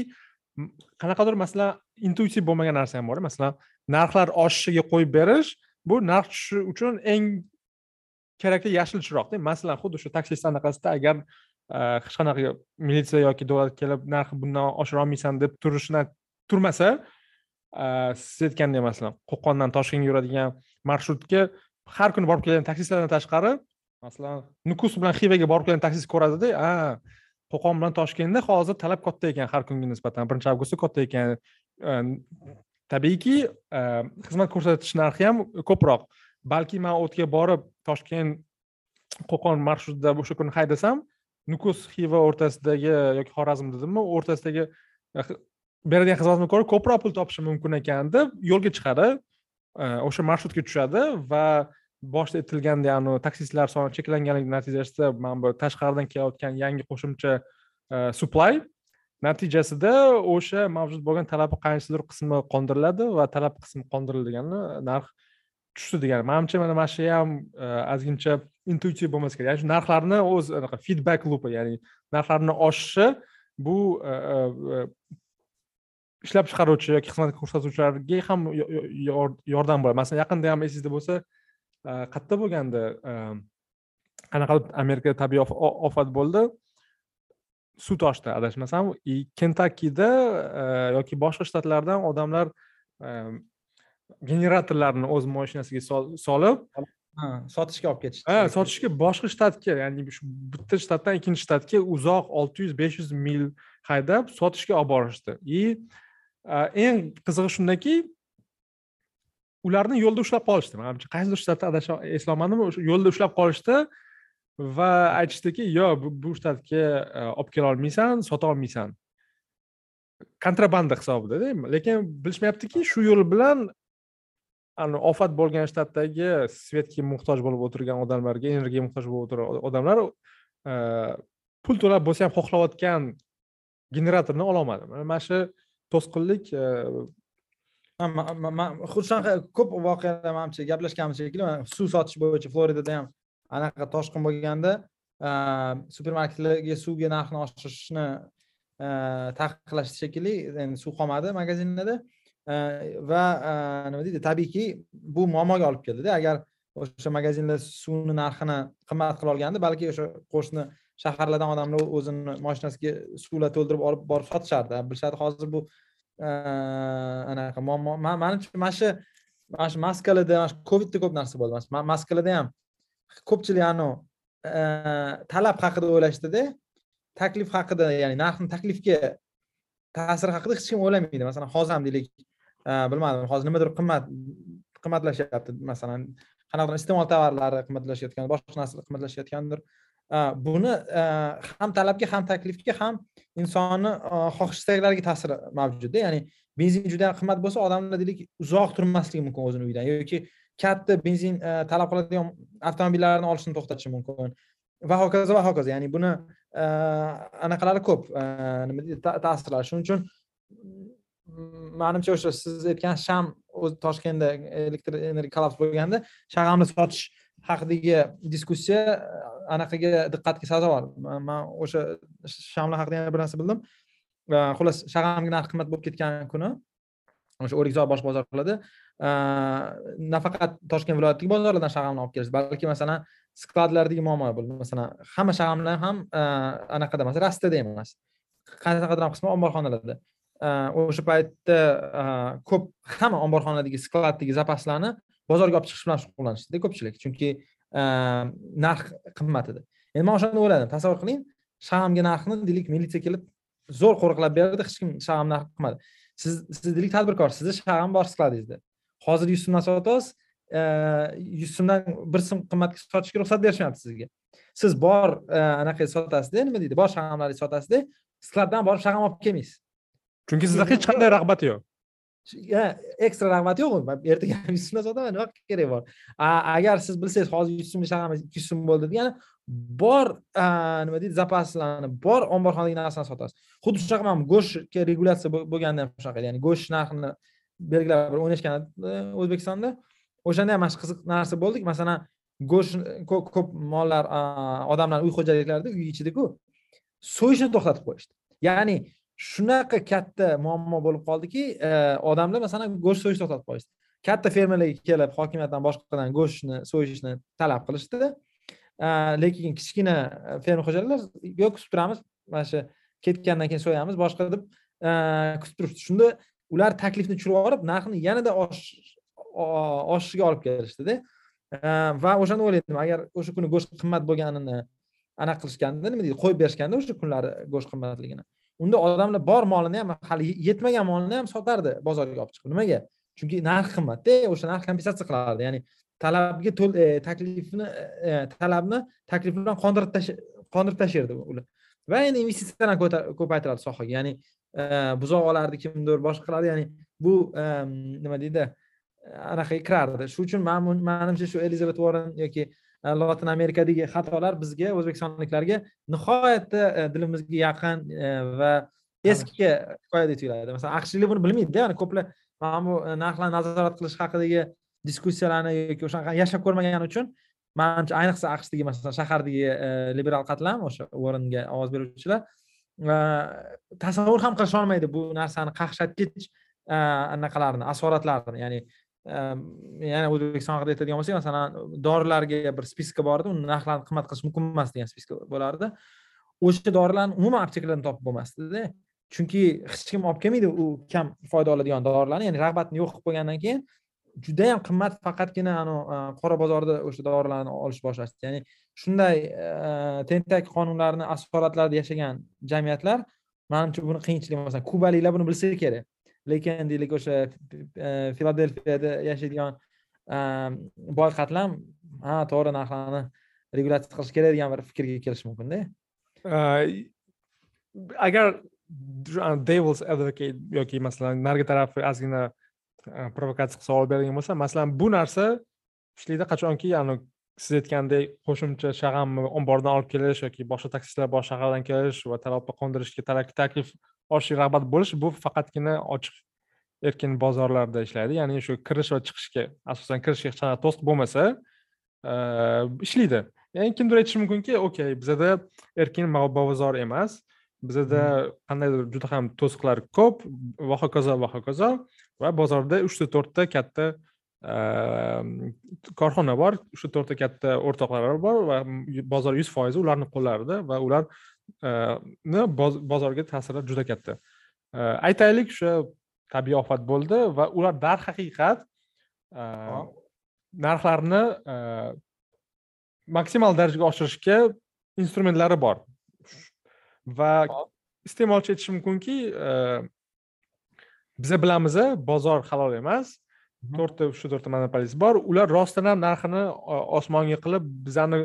[SPEAKER 4] qanaqadir masalan intuitiv bo'lmagan narsa ham bor masalan narxlar oshishiga qo'yib berish bu narx tushishi uchun eng kerakli yashil chiroqda masalan xuddi shu taksist anaqasida agar Э, hech qanaqa militsiya yoki davlat kelib narxi bundan oshira olmaysan deb turishini turmasa e, siz aytgandek masalan qo'qondan toshkentga yuradigan marshrutga har kuni borib keladigan taksistlardan tashqari masalan nukus bilan xivaga borib kelgan taksist ko'radida a qo'qon bilan toshkentda hozir talab katta ekan har kunga nisbatan birinchi avgustda katta ekan. E, tabiiyki e, xizmat ko'rsatish narxi ham ko'proq. Balki man o'tga borib toshkent qo'qon marshrutida o'sha kuni haydasam nukus xiva o'rtasidagi yoki xorazm dedimmi o'rtasidagi beradigan xizmatni ko'ra ko'proq pul topishi mumkin ekan deb yo'lga chiqadi. O'sha marshrutga tushadi va boshida aytilgandek anavi taksistlar soni cheklanganligi natijasida mana bu tashqaridan kelayotgan yangi qo'shimcha e, supply natijasida o'sha mavjud bo'lgan talabni qaysidir qismi qondiriladi va talab qismi qondirilgani narx tushdi degani. Manimcha mana mana shu ham e, ozgincha intuitiv bo'lmasa kerak. Ya'ni shu narxlarni o'z anaqa feedback lupi ya'ni narxlarni oshishi bu e, e, ishlab chiqaruvchi yoki xizmat ko'rsatuvchilarga ham yordam bo'ladi. Masalan yaqinda ham esingizda bo'lsa qayerda bo'lgandi qanaqa amerikada tabiiy ofat bo'ldi? Suv toshdi adashmasam. И kentakida yoki boshqa shtatlardan odamlar generatorlarni o'z moshinasiga solib
[SPEAKER 3] sotishga olib ketishdi.
[SPEAKER 4] Ha sotishga boshqa shtatga ya'ni shu bitta shtatdan ikkinchi shtatga uzoq olti yuz besh yuz mil haydab sotishga olib borishdi. И eng qizig'i shundaki ularni yo'lda ushlab qolishdi. Manimcha qaysidir shtatda adashib eslolmadim o'sha yo'lda ushlab qolishdi va aytishdiki yo'q bu shtatga olib kela olmaysan sota olmaysan. Kontrabanda hisobidada lekin bilishmayaptiki shu yo'l bilan ofat bo'lgan shtatdagi svetga muhtoj bo'lib o'tirgan odamlarga energiyaga muhtoj bo'lib o'tirgan odamlar e, pul to'lab bo'lsa ham xohlayotgan generatorni ololmadi mana shu to'sqinlik e,
[SPEAKER 3] xuddi shunaqa ko'p voqealar manimcha gaplashganmiz shekilli suv sotish bo'yicha floridada ham anaqa toshqin bo'lganda e, supermarketlarga suvga narxni oshirishni taqiqlashdi shekilli endi suv qolmadi magazinlarda. Va nima deydi tabiiyki bu muammoga olib keldida. Agar o'sha magazinlar suvni narxini qimmat qila olganda balki o'sha qo'shni shaharlardan odamlar o'zini mashinasiga suvlar to'ldirib olib borib sotishardi. Bilishadi hozir bu anaqa muammo. Manimcha mana shu mana shu maskalarda mana shu covidda ko'p narsa bo'ldi. Maskalarda ham ko'pchilik anavi talab haqida o'ylashdida. Taklif haqida ya'ni narxni taklifga ta'siri haqida hech kim o'ylamaydi. Masalan hozir ham deylik bilmadim. Hozir nimadir qimmat qimmatlashyapti masalan qanaqadir iste'mol tovarlari qimmatlashayotgan boshqa narsalar qimmatlashayotgandir. Buni ham talabga ham taklifga ham insonni xohish istaklariga ta'siri mavjudda. Ya'ni benzin juda yam qimmat bo'lsa odamlar deylik uzoq turmasligi mumkin o'zini uyidan. Yoki katta benzin talab qiladigan avtomobillarni olishni to'xtatishi mumkin. Va hokazo va hokazo. Ya'ni buni anaqalari ko'p nima deydi ta'sirlari. Shuning uchun manimcha o'sha siz aytgan sham o'zi toshkentda elektr energiya kollaps bo'lganda shag'amni sotish haqidagi diskussiya anaqaga diqqatga sazovor. Man o'sha shamlar haqida yana bir narsa bildim. Xullas shag'amga narxi qimmat bo'lib ketgan kuni o'sha o'rikzor bosh bozor qiladi. Nafaqat toshkent viloyatidagi bozorlardan shag'amni olib kelishdi balki masalan skladlardagi muammo bo'ldi. Masalan hamma shag'amlar ham anaqada emas rastada emas qanaqadir qismi omborxonalarda o'sha paytda ko'p hamma omborxonadagi skladdagi zapaslarni bozorga olib chiqish bilan shug'ullanishdida ko'pchilik chunki narx qimmat edi endi man o'shanda o'yladim tasavvur qiling shag'amga narxni deylik militsiya kelib zo'r qo'riqlab berdi hech kim shag'am narx qilmadi siz siz deylik tadbirkor sizni shag'am bor skladingizda hozir yuz so'mdan sotyapsiz yuz so'mdan bir so'm qimmatga sotishga ruxsat berishmayapti sizga siz bor anaqa sotasizda nima deydi bor shag'amlaringizni sotasizda skladdan borib shag'am olib kelmaysiz
[SPEAKER 4] chunki sizda hech qanday rag'bat yo'q.
[SPEAKER 3] Ekstra rag'bat yo'q ertaga yuz so'mdan sotaman nima kerak bor. Agar siz bilsangiz hozir yuz so'mlik shag'am ikki yuz so'm bo'ldi. degani bor nima deydi zapaslarni bor omborxonadagi narsani sotasiz. Xuddi shunaqa mana go'shtga regulyatsiya bo'lganda ham shunaqa ya'ni go'sht narxini belgilab bir o'ynashgan e, o'zbekistonda o'shanda ham mana shu qiziq narsa bo'ldik. Masalan go'sht ko'p mollar odamlar uy xo'jaliklarida uy ichidaku so'yishni to'xtatib qo'yishdi. Ya'ni shunaqa katta muammo bo'lib qoldiki e, odamlar masalan go'sht so'yishni to'xtatib qo'yishdi. Katta fermerlarga kelib hokimiyatdan boshqadan go'shtni so'yishni talab qilishdi. E, lekin kichkina fermer xo'jaliklar yo'q kutib turamiz mana shu ketgandan keyin so'yamiz boshqa deb e, kutib turishdi. Shunda ular taklifni tushirib yuborib narxni yanada oshishiga olib kelishdida. Va o'shanda o'ylaydim agar o'sha kuni go'sht qimmat bo'lganini anaqa qilishganda nima deydi qo'yib berishganda o'sha kunlari go'sht qimmatligini. Unda odamlar bor molini ham hali yetmagan molini ham sotardi bozorga olib chiqib. Nimaga? Chunki narx qimmatda e, o'sha narx kompensatsiya qilardi. Ya'ni talabga e, taklifni e, e talabni taklif bilan qondirib qondirib tashlardi ular. Va endi investitsiyalarni ko'paytiradi sohaga. Ya'ni e, buzoq olardi kimdir boshqa qiladi ya'ni bu e, nima deydi anaqaga kirardi. Shuning uchun manimcha shu elizabet warren yoki lotin amerikadagi xatolar bizga o'zbekistonliklarga nihoyatda dilimizga yaqin va eski hikoyadek tuyuladi masalan aqshliklar buni bilmaydida ya'ni ko'plar mana bu narxlarni nazorat qilish haqidagi diskussiyalarni yoki o'shanaqa yashab ko'rmagani uchun manimcha ayniqsa aqshdagi masalan shahardagi liberal qatlam o'sha o'ringa ovoz beruvchilar tasavvur ham qilisholmaydi bu narsani qaqshatgich anaqalarini asoratlarini ya'ni yana o'zbekiston haqida aytadigan bo'lsak masalan dorilarga bir spiska bor edi uni narxlarini qimmat qilish mumkin emas degan spiska bo'lardi. O'sha dorilarni umuman aptekalardan topib bo'lmasdida. Chunki hech kim olib kelmaydi u kam foyda oladigan dorilarni ya'ni rag'batni yo'q qilib qo'ygandan keyin judayam qimmat faqatgina e, qora bozorda o'sha dorilarni olish boshlashdi. Ya'ni shunday e, tentak qonunlarni asoratlarida yashagan jamiyatlar manimcha buni qiyinchiligi masalan kubaliklar buni bilsa kerak. Lekin deylik o'sha e, filadelfiyada yashaydigan e, boy qatlam ha to'g'ri narxlarni regulyatsiya qilish kerak degan bir fikrga kelish mumkinda e,
[SPEAKER 4] agar devils advocate yoki masalan narigi taraf ozgina provokatsiya qilib savol beradigan bo'lsa masalan bu narsa ishlaydi qachonki siz aytgandek qo'shimcha shag'amni ombordan olib kelish yoki boshqa taksistlar boshqa shahardan kelish va talabni qo'ndirishga taklif oshiq rag'bat bo'lish bu faqatgina ochiq erkin bozorlarda ishlaydi. Ya'ni shu kirish va chiqishga asosan kirishga hech qanaqa to'siq bo'lmasa ishlaydi. Ya'ni kimdir aytishi mumkinki okey bizada erkin bozor emas. Bizada qandaydir juda ham to'siqlar ko'p va hokazo va hokazo va bozorda uchta to'rtta katta korxona bor. Uchta to'rtta katta o'rtoqlar bor va bozor yuz foizi ularni qo'llarida va ularni bozorga ta'siri juda katta. Aytaylik o'sha tabiiy ofat bo'ldi va ular darhaqiqat narxlarni maksimal darajaga oshirishga instrumentlari bor. Va iste'molchi aytishi mumkinki biza bilamiz bozor halol emas. To'rtta shu to'rtta monopolist bor. Ular rostdan ham narxini osmonga qilib bizani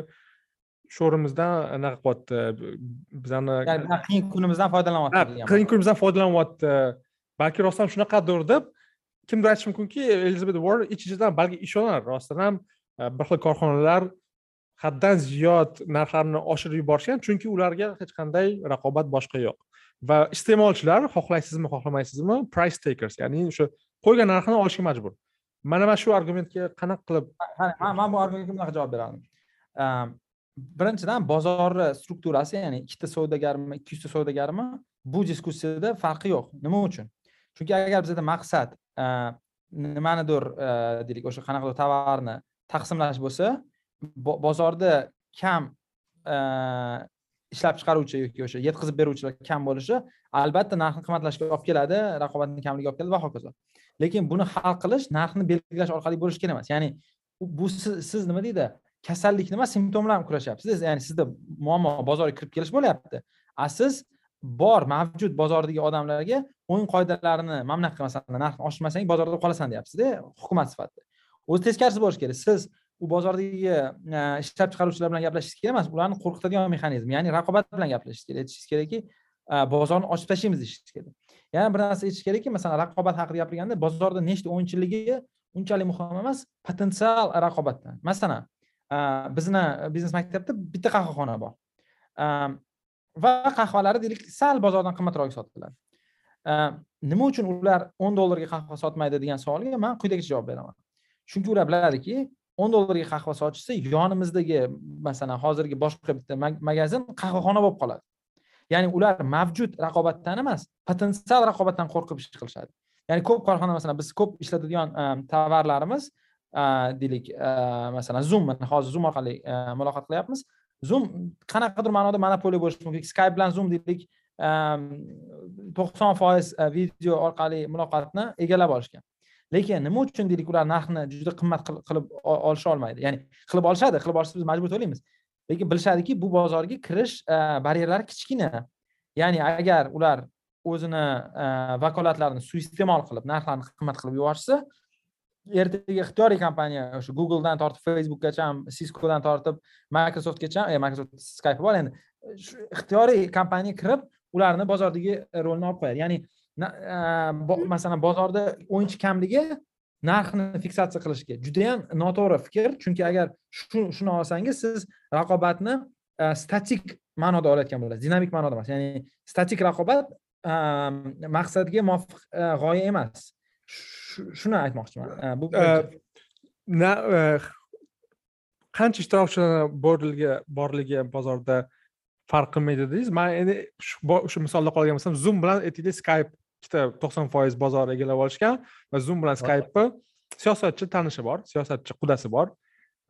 [SPEAKER 4] sho'rimizdan anaqa qilyapti bizani
[SPEAKER 3] qiyin kunimizdan foydalanyapti
[SPEAKER 4] qiyin kunimizdan foydalanyapti balki rostdan ham shunaqadir deb kimdir aytishi mumkinki elizabet warren ich ichidan balki ishonar rostdan ham bir xil korxonalar haddan ziyod narxlarni oshirib yuborishgan chunki ularga hech qanday raqobat boshqa yo'q. Va iste'molchilar xohlaysizmi xohlamaysizmi? Price takers ya'ni o'sha qo'ygan narxini olishga majbur. Mana mana shu argumentga qanaqa qilib
[SPEAKER 3] man bu argumentga bunaqa javob beraman birinchidan bozorni strukturasi ya'ni ikkita savdogarmi ikki yuzta savdogarmi bu diskussiyada farqi yo'q. Nima uchun? Chunki agar bizada maqsad e, nimanidir e, deylik o'sha qanaqadir tovarni taqsimlash bo'lsa bozorda kam e, ishlab chiqaruvchi yoki o'sha yetkazib beruvchilar kam bo'lishi albatta narxni qimmatlashga olib keladi raqobatni kamligiga olib keladi va hokazo. Lekin buni hal qilish narxni belgilash orqali bo'lishi kerak emas. Ya'ni bu siz nima deydi? Kasallik nima? Simptomlar bilan kurashyapsiz ya'ni sizda muammo bozorga kirib kelish bo'lyapti. A siz bor mavjud bozordagi odamlarga o'yin qoidalarini mana bunaqa masalan narxni oshirmasang bozorda qolasan deyapsizda hukumat sifatida. O'zi teskarisi bo'lishi kerak. Siz u bozordagi e, ishlab chiqaruvchilar bilan gaplashishingiz kerak emas ularni qo'rqitadigan mexanizm ya'ni raqobat bilan gaplashishingiz kerak. Aytishingiz kerakki e, bozorni ochib tashlaymiz deyishingiz kerak. Yana bir narsa aytish kerakki masalan raqobat haqida gapirganda bozorda nechta o'yinchiligi unchalik muhim emas potensial raqobatdan. Masalan Э, bizni biznes maktabda bitta qahvaxona bor. Э, va qahvalari deylik sal bozordan qimmatroq sotiladi э, nima uchun ular o'n dollarga qahva sotmaydi degan savolga man quyidagicha javob beraman. Chunki ular biladiki o'n dollarga qahva sotishsa yonimizdagi masalan hozirgi boshqa bitta magazin qahvaxona bo'lib qoladi. Ya'ni ular mavjud raqobatdan emas potensial raqobatdan qo'rqib ish qilishadi. Ya'ni ko'p korxona masalan biz ko'p ishlatadigan e, tovarlarimiz Э, deylik э, masalan zoom mana hozir zoom orqali э, muloqot qilyapmiz. Zoom qanaqadir ma'noda monopoliya bo'lishi mumkin. Skype bilan zoom deylik to'qson foiz e, video orqali muloqotni egallab olishgan. Lekin nima uchun deylik ular narxni juda qimmat qilib olisha olmaydi? Ya'ni qilib olishadi qilib olishsa biz majbur to'laymiz. Lekin bilishadiki bu bozorga kirish e, baryerlari kichkina. Ya'ni agar ular o'zini e, vakolatlarini suiiste'mol qilib narxlarni qimmat qilib yuborishsa ertaga ixtiyoriy kompaniya o'sha googledan tortib facebookgacha ham ciscodan tortib microsoftgacha e, microsoft skype bor. Endi shu ixtiyoriy kompaniya kirib ularni bozordagi rolni olib qo'yadi. Ya'ni e, masalan bozorda o'yinchi kamligi narxni fiksatsiya qilishga judayam noto'g'ri fikr. Chunki agar shuni olsangiz siz raqobatni e, statik ma'noda olayotgan bo'lasiz dinamik ma'noda emas. Ya'ni statik raqobat maqsadga muvofiq g'oya emas shuni aytmoqchiman. Bu
[SPEAKER 4] qancha ishtirokchilar borligi borligi bozorda farq qilmaydi dedingiz. Man endi shu misolda qolgan bo'lsam zoom bilan aytaylik skype ikkita to'qson foiz bozorni egallab olishgan va zoom bilan skypeni siyosatchi tanishi bor siyosatchi qudasi bor.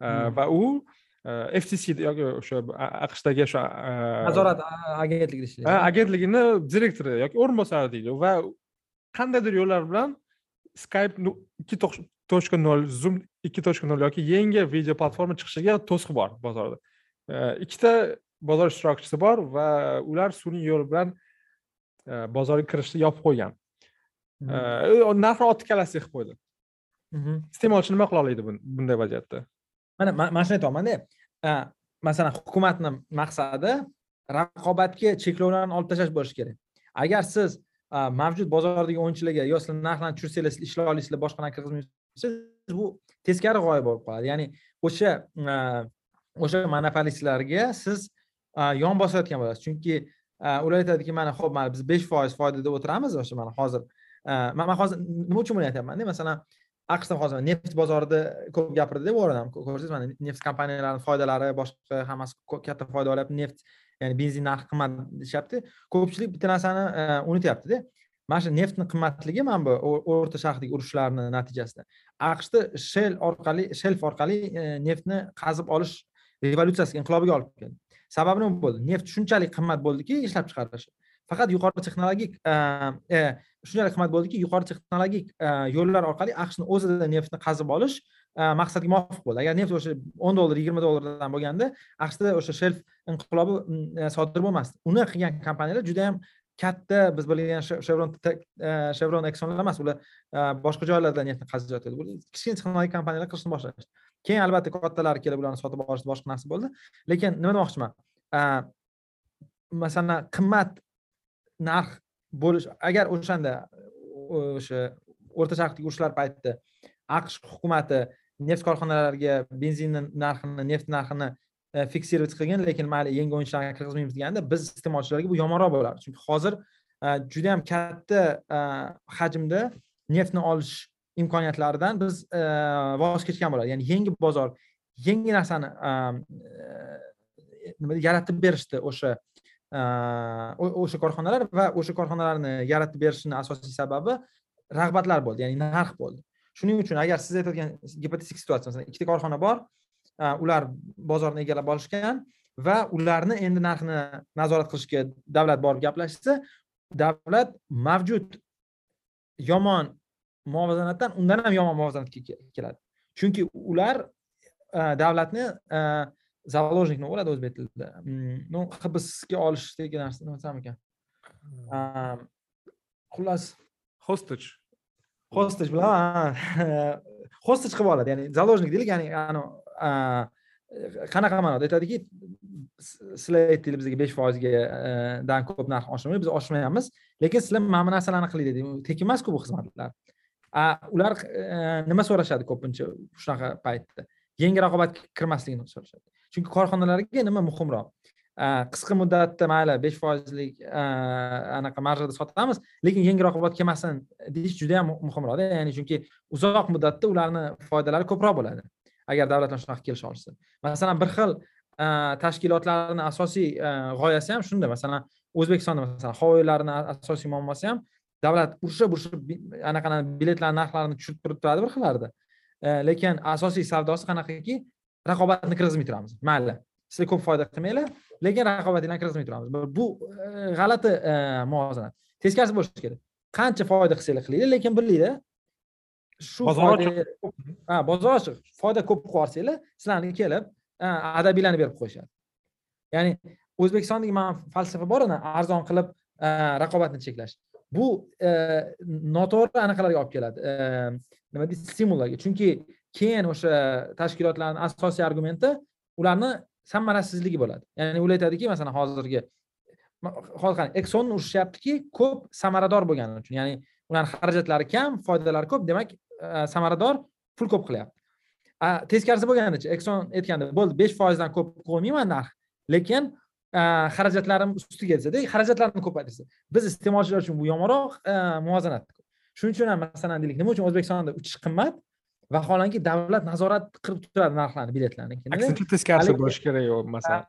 [SPEAKER 4] Hmm. va u ftc yoki o'sha aqshdagi o'sha
[SPEAKER 3] nazorat agentligida ishlaydi.
[SPEAKER 4] agentligini direktori yoki o'rinbosari deydi va qandaydir yo'llar bilan skype ikki tochka nol zoom ikki tochka nol yoki yangi video platforma chiqishiga to'siq bor bozorda. Ikkita bozor ishtirokchisi bor va ular sun'iy yo'l bilan bozorga kirishni yopib qo'ygan. Narxni otni kalasiga qilib qo'ydi. Iste'molchi nima qila oladi bunday vaziyatda?
[SPEAKER 3] Mana mana shuni aytyapmanda. Masalan hukumatni maqsadi raqobatga cheklovlarni olib tashlash bo'lishi kerak. Agar siz mavjud bozordagi o'yinchilarga yo sizlar narxlarni tushirsanglar siz ishlay olasizlar boshqa narsa kirgizmaysiz bu teskari g'oya bo'lib qoladi. Ya'ni o'sha o'sha monopolistlarga siz yon bosayotgan bo'lasiz. Chunki ular aytadiki mana ho'p mana biz besh foiz foydada o'tiramiz o'sha mana hozir man hozir nima uchun buni aytyapmanda masalan aqshda hozir neft bozorida ko'p gapirdida deb ham ko'rsangiz mana neft kompaniyalarini foydalari boshqa hammasi katta foyda olyapti. Neft ya'ni benzin narxi qimmat deyishyapti. Ko'pchilik bitta narsani e, unutyaptida. Mana shu neftni qimmatligi mana bu o'rta sharqdagi urushlarni natijasida. Aqshda shel orqali shelf orqali e, neftni qazib olish revolyutsiyasiga inqilobiga olib keldi. Sababi nima bo'ldi? Neft shunchalik qimmat bo'ldiki ishlab chiqarishi faqat yuqori texnologik e, e, shunchalik qimmat bo'ldiki yuqori texnologik e, yo'llar orqali aqshni o'zida neftni qazib olish maqsadga muvofiq bo'ldi. Agar neft o'sha o'n dollar yigirma dollardan bo'lganda aqshda o'sha shelf inqilobi sodir bo'lmasdi. Uni qilgan kompaniyalar juda yam katta biz bilgan chevron chevron eksonlar emas ular boshqa joylardan neftni qaziyotdi kichkina texnologik kompaniyalar qilishni boshlashdi. Keyin albatta kattalari kelib ularni sotib olishdi boshqa narsa bo'ldi. Lekin nima demoqchiman? Masalan qimmat narx bo'lish agar o'shanda o'sha o'rta sharqdagi urushlar paytida aqsh hukumati neft korxonalariga benzinni narxini neft narxini e, fiksировать qilgan lekin mayli yangi o'yinchilarni kirgizmaymiz deganda biz iste'molchilarga bu yomonroq bo'lardi. Chunki hozir e, juda yam katta e, hajmda neftni olish imkoniyatlaridan biz voz kechgan bo'ladi. Ya'ni yangi bozor yangi narsani nima yaratib berishdi o'sha Э, o'sha korxonalar va o'sha korxonalarni yaratib berishini asosiy sababi rag'batlar bo'ldi ya'ni narx bo'ldi. Shuning uchun agar siz aytayotgan gipotetik situatsiya masalan ikkita korxona bor e, ular bozorni egallab olishgan va ularni endi narxini nazorat qilishga davlat borib gaplashsa davlat mavjud yomon muvozanatdan undan ham yomon muvozanatga keladi. Chunki ular e, davlatni e, заложник nima bo'ladi o'zbek tilida ну hibsga olish degan narsa nima ekan xullas
[SPEAKER 4] hostage
[SPEAKER 3] hostage bilaman hostage qilib oladi ya'ni заложник deylik ya'ni qanaqa ma'noda aytadiki sizlar aytdinglar bizga besh foizgadan ko'p narx oshirmaydi biz oshirmayapmiz lekin sizlar mana bu narsalarni qilinglar deydi tekin emasku bu xizmatlar ular nima so'rashadi ko'pincha shunaqa paytda yangi raqobatga kirmasligini so'rashadi chunki korxonalarga nima muhimroq? Qisqa muddatda mayli besh foizlik anaqa marjada sotamiz lekin yangi raqobat kelmasin deyish juda yam muhimroqda ya'ni chunki uzoq muddatda ularni foydalari ko'proq bo'ladi agar davlat bilan shunaqa kelisha olishsa. Masalan bir xil tashkilotlarni asosiy g'oyasi ham shunda. Masalan o'zbekistonda masalan havo yo'llarini asosiy muammosi ham davlat urishib urishib anaqani biletlarni narxlarini tushirib turib turadi bir xillarda. E, lekin asosiy savdosi qanaqaki? Raqobatni kirgizmay turamiz. Mayli sizlar ko'p foyda qilmanglar lekin raqobatinglarni kirgizmay turamiz. Bu e, g'alati e, muvozanat. Teskarisi bo'lishi kerak. Qancha foyda qilsanglar qilinglar lekin bilinglar shu bozor ochiq. Ha bozor ochiq. Foyda ko'p qilib yuborsanglar sizlarni kelib adabiylarni berib qo'yishadi. Ya'ni o'zbekistondagi mana falsafa bor arzon qilib e, raqobatni cheklash. Bu noto'g'ri anaqalarga olib keladi. Nima deydi stimullarga. Chunki keyin o'sha tashkilotlarni asosiy argumenti ularni samarasizligi bo'ladi. Ya'ni ular aytadiki masalan hozirgi hozir qarang eksonni urishyaptiki ko'p samarador bo'lgani uchun ya'ni ularni xarajatlari kam foydalari ko'p demak e, samarador pul ko'p qilyapti. Teskarisi bo'lganicha ekson aytganda bo'ldi besh foizdan ko'p qo'ymayman narx lekin e, xarajatlarim ustiga desada xarajatlarni ko'paytirsa biz iste'molchilar uchun bu yomonroq e, muvozanat shuning uchun ham masalan deylik nima uchun o'zbekistonda uchish qimmat? Vaholanki davlat nazorat qilib turadi narxlarni biletlarni
[SPEAKER 4] aksincha teskarisi bo'lishi kerak masalan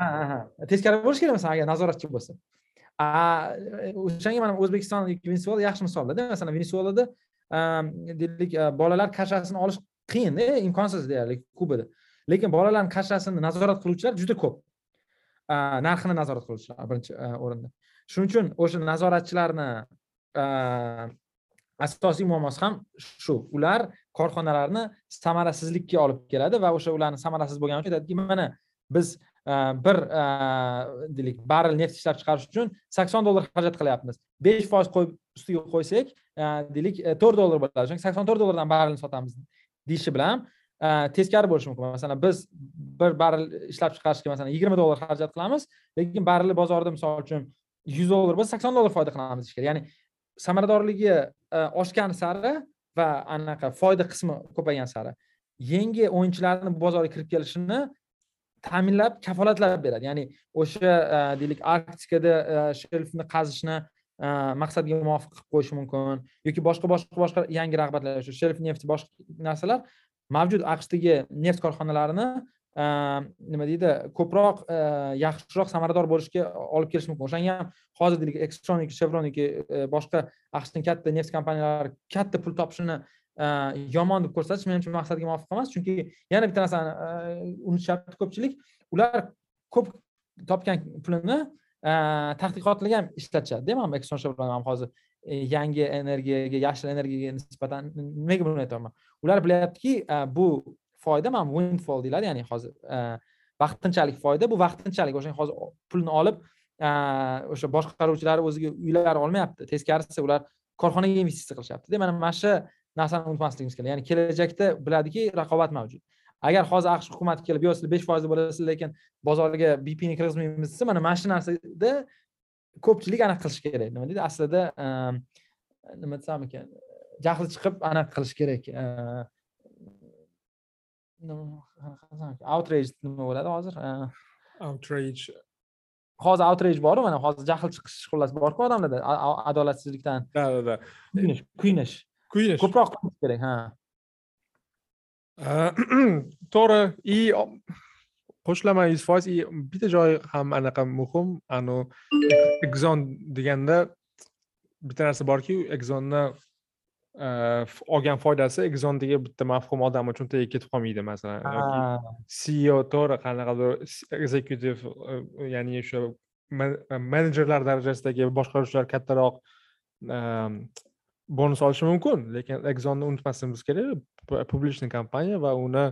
[SPEAKER 3] teskari bo'lishi kerak masalan agar nazoratchi bo'lsa. O'shanga mana o'zbekiston yoki venesuela yaxshi misollarda masalan venesuelada deylik bolalar kashrasini olish qiyinda imkonsiz deyarli kubada. Lekin bolalarni kashrasini nazorat qiluvchilar juda ko'p. Narxini nazorat qiluvchilar birinchi o'rinda. Shuning uchun o'sha nazoratchilarni asosiy muammosi ham shu. Ular korxonalarni samarasizlikka olib keladi va o'sha ularni samarasiz bo'lgani uchun aytadiki mana biz e, bir e, deylik barrel neft ishlab chiqarish uchun sakson dollar xarajat qilyapmiz. Besh foiz qo'yib ustiga qo'ysak e, deylik to'rt dollar bo'ladi. Chunki sakson to'rt dollardan barrelni sotamiz deyishi bilan teskari bo'lishi mumkin. Masalan biz bir barrel ishlab chiqarishga masalan yigirma dollar xarajat qilamiz lekin barreli bozorda misol uchun yuz dollar bo'lsa sakson dollar foyda qilamiz ishga ya'ni samaradorligi oshgan sari va anaqa foyda qismi ko'paygan sari. Yangi o'yinchilarni bu bozorga kirib kelishini ta'minlab kafolatlab beradi. Ya'ni o'sha e, deylik arktikada e, shelfni qazishni e, maqsadga muvofiq qilib qo'yishi mumkin yoki boshqa boshqa boshqa yangi rag'batlar shu shelf nefti boshqa narsalar mavjud aqshdagi neft korxonalarini Ehm, nima deydi? Ko'proq yaxshiroq samarador bo'lishga olib kelishi mumkin. O'shanga ham hozirdek deylik chevronniki boshqa aqshning katta neft kompaniyalari katta pul topishini yomon deb ko'rsatish menimcha maqsadga muvofiq emas. Chunki yana bitta narsani unutishyapti ko'pchilik. Ular ko'p topgan pulini tadqiqotlarga ham ishlatishadida mana exxon chevron ham hozir yangi energiyaga yashil energiyaga nisbatan nimaga buni aytyapman ular bilyaptiki bu foyda mana windfall deyiladi ya'ni hozir e, vaqtinchalik foyda bu vaqtinchalik o'sha hozir pulni olib e, o'sha boshqaruvchilar o'ziga uylar olmayapti. Teskarisi ular korxonaga investitsiya qilishyaptida mana mana shu narsani unutmasligimiz kerak. Ya'ni kelajakda biladiki raqobat mavjud. Agar hozir aqsh hukumati kelib yo'q sizlar besh foizda bo'lasizlar lekin bozorga bpni kirgizmaymiz desa mana mana shu narsada ko'pchilik anaqa qilish kerak. Nima deydi? Aslida e, nima desam ekan jahli chiqib anaqa qilish kerak. Outrage nima bo'ladi hozir
[SPEAKER 4] outrage.
[SPEAKER 3] Hozir outrage boru mana hozir jahl chiqish xullas borku odamlarda adolatsizlikdan
[SPEAKER 4] да да да.
[SPEAKER 3] Kuyinish kuyinish
[SPEAKER 4] kuyinish
[SPEAKER 3] ko'proq kuyinish kerak ha
[SPEAKER 4] to'g'ri и qo'shilaman yuz foiz и bitta joyi ham anaqa muhim anavi exon deganda bitta narsa borki exonni olgan foydasi exondagi bitta mavhum odam uchun tagiga ketib qolmaydi masalan. Yoki ceo to'g'ri qanaqadir executive ya'ni o'sha menejerlar darajasidagi boshqaruvchilar kattaroq bonus olishi mumkin. Lekin exonni unutmasligimiz kerak. Publichniy kompaniya va uni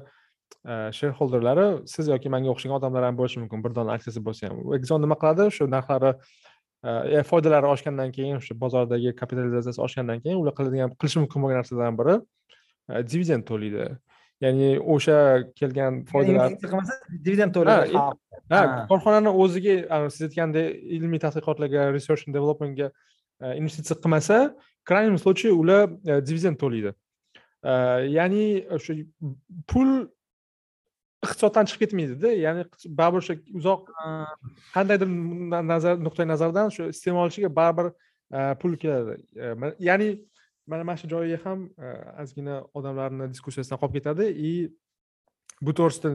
[SPEAKER 4] shareholderlari siz yoki manga o'xshagan odamlar ham bo'lishi mumkin. Bir dona aksiyasi bo'lsa ham. Exon nima qiladi? Shu narxlari E, foydalari oshgandan keyin o'sha bozordagi kapitalizatsiyasi oshgandan keyin ular qiladigan qilishi mumkin bo'lgan narsalardan biri e, dividend to'laydi. Ya'ni o'sha kelgan foydalar
[SPEAKER 3] dividend to'laydi.
[SPEAKER 4] ha. korxonani o'ziga siz aytgandek ilmiy tadqiqotlarga research and developmentga e, investitsiya qilmasa крайнем случае ular dividend to'laydi. Ya'ni o'sha pul iqtisoddan chiqib ketmaydida ya'ni baribir o'sha uzoq qandaydir nazar nuqtai nazardan shu iste'molchiga baribir pul keladi. Ya'ni mana mana shu joyiga ham ozgina odamlarni diskussiyasidan qolib ketadi. И bu to'g'risida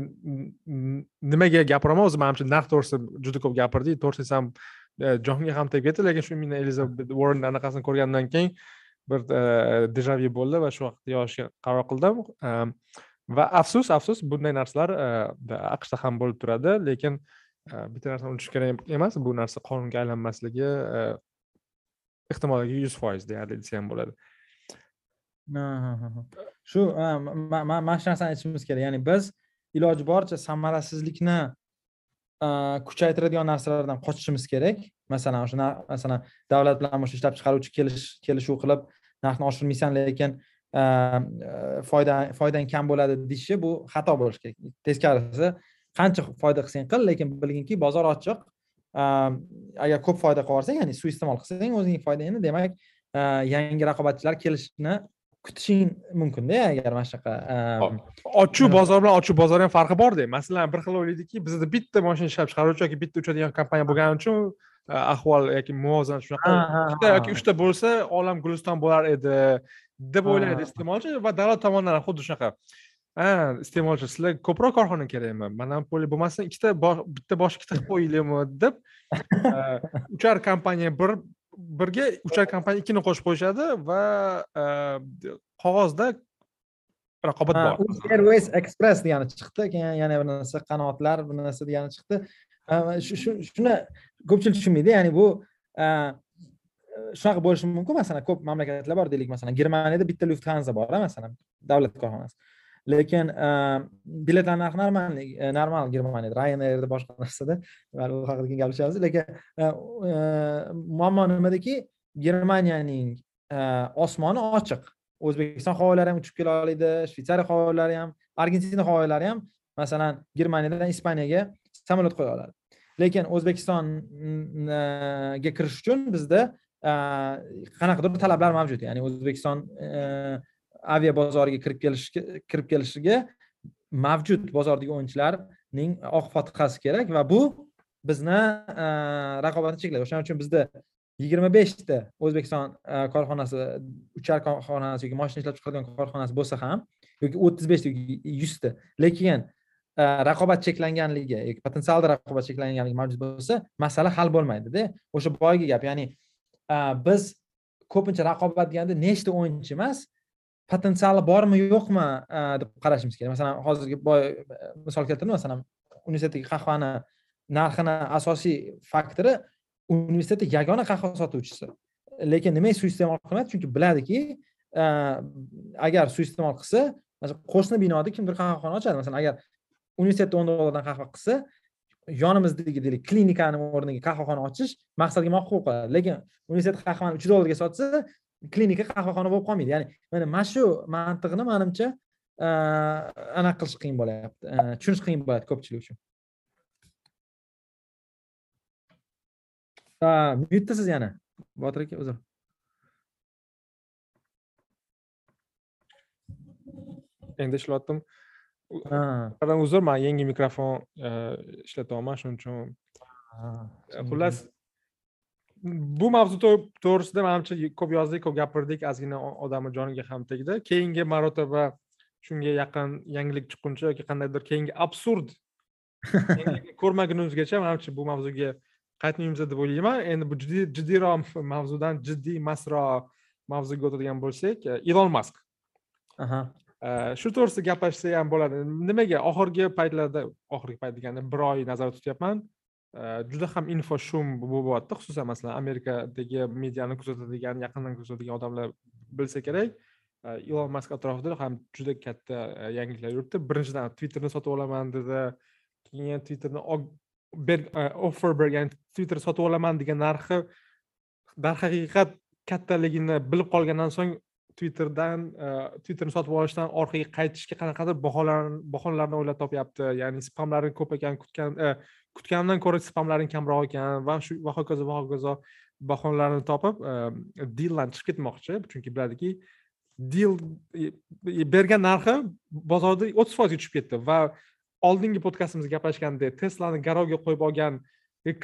[SPEAKER 4] nimaga gapiraman? O'zi manimcha narx to'g'risida juda ko'p gapirdik to'g'ri desam jonga ham tegib ketdi lekin shu men elizabet warren anaqasini ko'rgandan keyin bir dejavi bo'ldi va shu vaqtda yozishga qaror qildim va afsus afsus bunday narsalar e, aqshda ham bo'lib turadi lekin e, bitta narsani unutish kerak emas bu narsa qonunga aylanmasligi e, ehtimolligi yuz foiz deyarli desa ham bo'ladi
[SPEAKER 3] shu mana shu narsani aytishimiz kerak. Ya'ni biz iloji boricha samarasizlikni e, kuchaytiradigan narsalardan qochishimiz kerak. Masalan o'sha masalan davlat bilan o'sha ishlab chiqaruvchi kelishuv qilib narxni oshirmaysan lekin foyda foydang kam bo'ladi deyishi bu xato bo'lishi kerak. Teskarisi qancha foyda qilsang qil lekin bilginki bozor ochiq. Agar ko'p foyda qilib yuborsang ya'ni suiiste'mol qilsang o'zingni foydangni demak yangi raqobatchilar kelishini kutishing mumkinda agar mana shunaqa
[SPEAKER 4] ochuv bozor bilan ochuv bozor ham farqi borda masalan bir xil o'ylaydiki bizda bitta mashina ishlab chiqaruvchi yoki bitta uchadigan kompaniya bo'lgani uchun ahvol yoki muvozanat shunaqa ikkita yoki uchta bo'lsa olam guliston bo'lar edi deb o'ylaydi iste'molchi va davlat tomonidan ham xuddi shunaqa. Ha iste'molchi sizlarga ko'proq korxona kerakmi? Monopoliya bo'lmasdan ikkita bitta bosh ikkita qilib qo'yaylikmi deb uchar kompaniya bir birga uchar kompaniya ikkini qo'shib qo'yishadi va qog'ozda raqobat bor.
[SPEAKER 3] Airways Express degani chiqdi keyin yana bir narsa qanotlar bir narsa degani chiqdi. Shuni ko'pchilik tushunmaydi ya'ni bu shunaqa bo'lishi mumkin masalan ko'p mamlakatlar bor deylik masalan germaniyada bitta lufthansa bor a, masalan davlat korxonasi lekin biletlar narxi normal normal germaniyada ryanairda boshqa narsada u haqida keyin gaplashamiz lekin muammo nimadaki germaniyaning osmoni ochiq o'zbekiston havoilari ham uchib kela oladi shvetsariya havoilari ham argentina havoilari ham masalan germaniyadan ispaniyaga samolyot qo'ya oladi lekin o'zbekistonga kirish uchun bizda qanaqadir talablar mavjud? Ya'ni o'zbekiston e, avia bozoriga kirib kelish kirib kelishiga mavjud bozordagi o'yinchilarning oq fotihasi kerak va bu bizni e, raqobatni cheklaydi o'shaning uchun bizda yigirma beshta o'zbekiston e, korxonasi uchar korxonasi yoki moshina ishlab chiqaradigan korxonasi bo'lsa ham yoki o'ttiz beshta yoki yuzta. Lekin raqobat cheklanganligi yoki potensialda raqobat cheklanganligi mavjud bo'lsa masala hal bo'lmaydida. O'sha boyagi gap ya'ni Э, biz ko'pincha raqobat deganda nechta o'yinchi emas potensiali bormi yo'qmi e, deb qarashimiz kerak. Masalan hozirgi boy e, misol keltirdim masalan universitetdagi qahvani narxini asosiy faktori universitetda yagona qahva sotuvchisi. Lekin nimaga suiiste'mol qilmaydi? Chunki biladiki e, agar suiiste'mol qilsa masalan qo'shni binoda kimdir qahvaxona ochadi. Masalan agar universitetda o'n dollardan qahva qilsa yonimizdagi deylik klinikani o'rniga qahvaxona ochish maqsadga muvofiq bo'lib qoladi. Lekin universitet qahvani uch dollarga sotsa klinika qahvaxona bo'lib qolmaydi. Ya'ni mana mana shu mantiqni manimcha anaqa qilish qiyin bo'lyapti tushunish qiyin bo'ladi ko'pchilik uchun. Ha myutdasiz yana. Botir aka uzr.
[SPEAKER 4] Endi ishlatdim uzr man yangi mikrofon e, ishlatyapman shuning uchun.
[SPEAKER 3] Ha,
[SPEAKER 4] xullas bu mavzu to- to'g'risida manimcha ko'p yozdik ko'p gapirdik. Ozgina odamni joniga ham tegdi. Keyingi marotaba shunga yaqin yangilik chiqquncha yoki qandaydir keyingi absurd ko'rmagunimizgacha manimcha bu mavzuga qaytmaymiz deb o'ylayman. Endi bu jiddiy jiddiyroq mavzudan jiddiy masroq mavzuga o'tadigan bo'lsak e, ilon mask. E, Э, shu to'g'risida gaplashsa ham bo'ladi. Nimaga? Oxirgi paytlarda oxirgi payt deganda bir oy nazarda tutyapman. Э, juda ham info shum bo'lyapti. Xususan masalan amerikadagi mediani kuzatadigan yaqindan kuzatadigan odamlar bilsa kerak e, ilon mask atrofida ham juda katta e, yangiliklar yuribdi birinchidan twitterni sotib olaman dedi. Keyin twitterni e, offer bergan twitter sotib olaman degan narxi darhaqiqat kattaligini bilib qolgandan so'ng twitterdan twitter twitterni sotib olishdan orqaga qaytishga qanaqadir bahonalar bahonalarni o'ylab topyapti. Ya'ni spamlari ko'p ekan kutgan e, kutganimdan ko'ra spamlaring kamroq ekan va shu va hokazo va hokazo bahonalarni topib e, dildan chiqib ketmoqchi. Chunki biladiki dil e, bergan narxi bozorda o'ttiz foizga tushib ketdi va oldingi podkastimizda gaplashgandek teslani garovga qo'yib olgan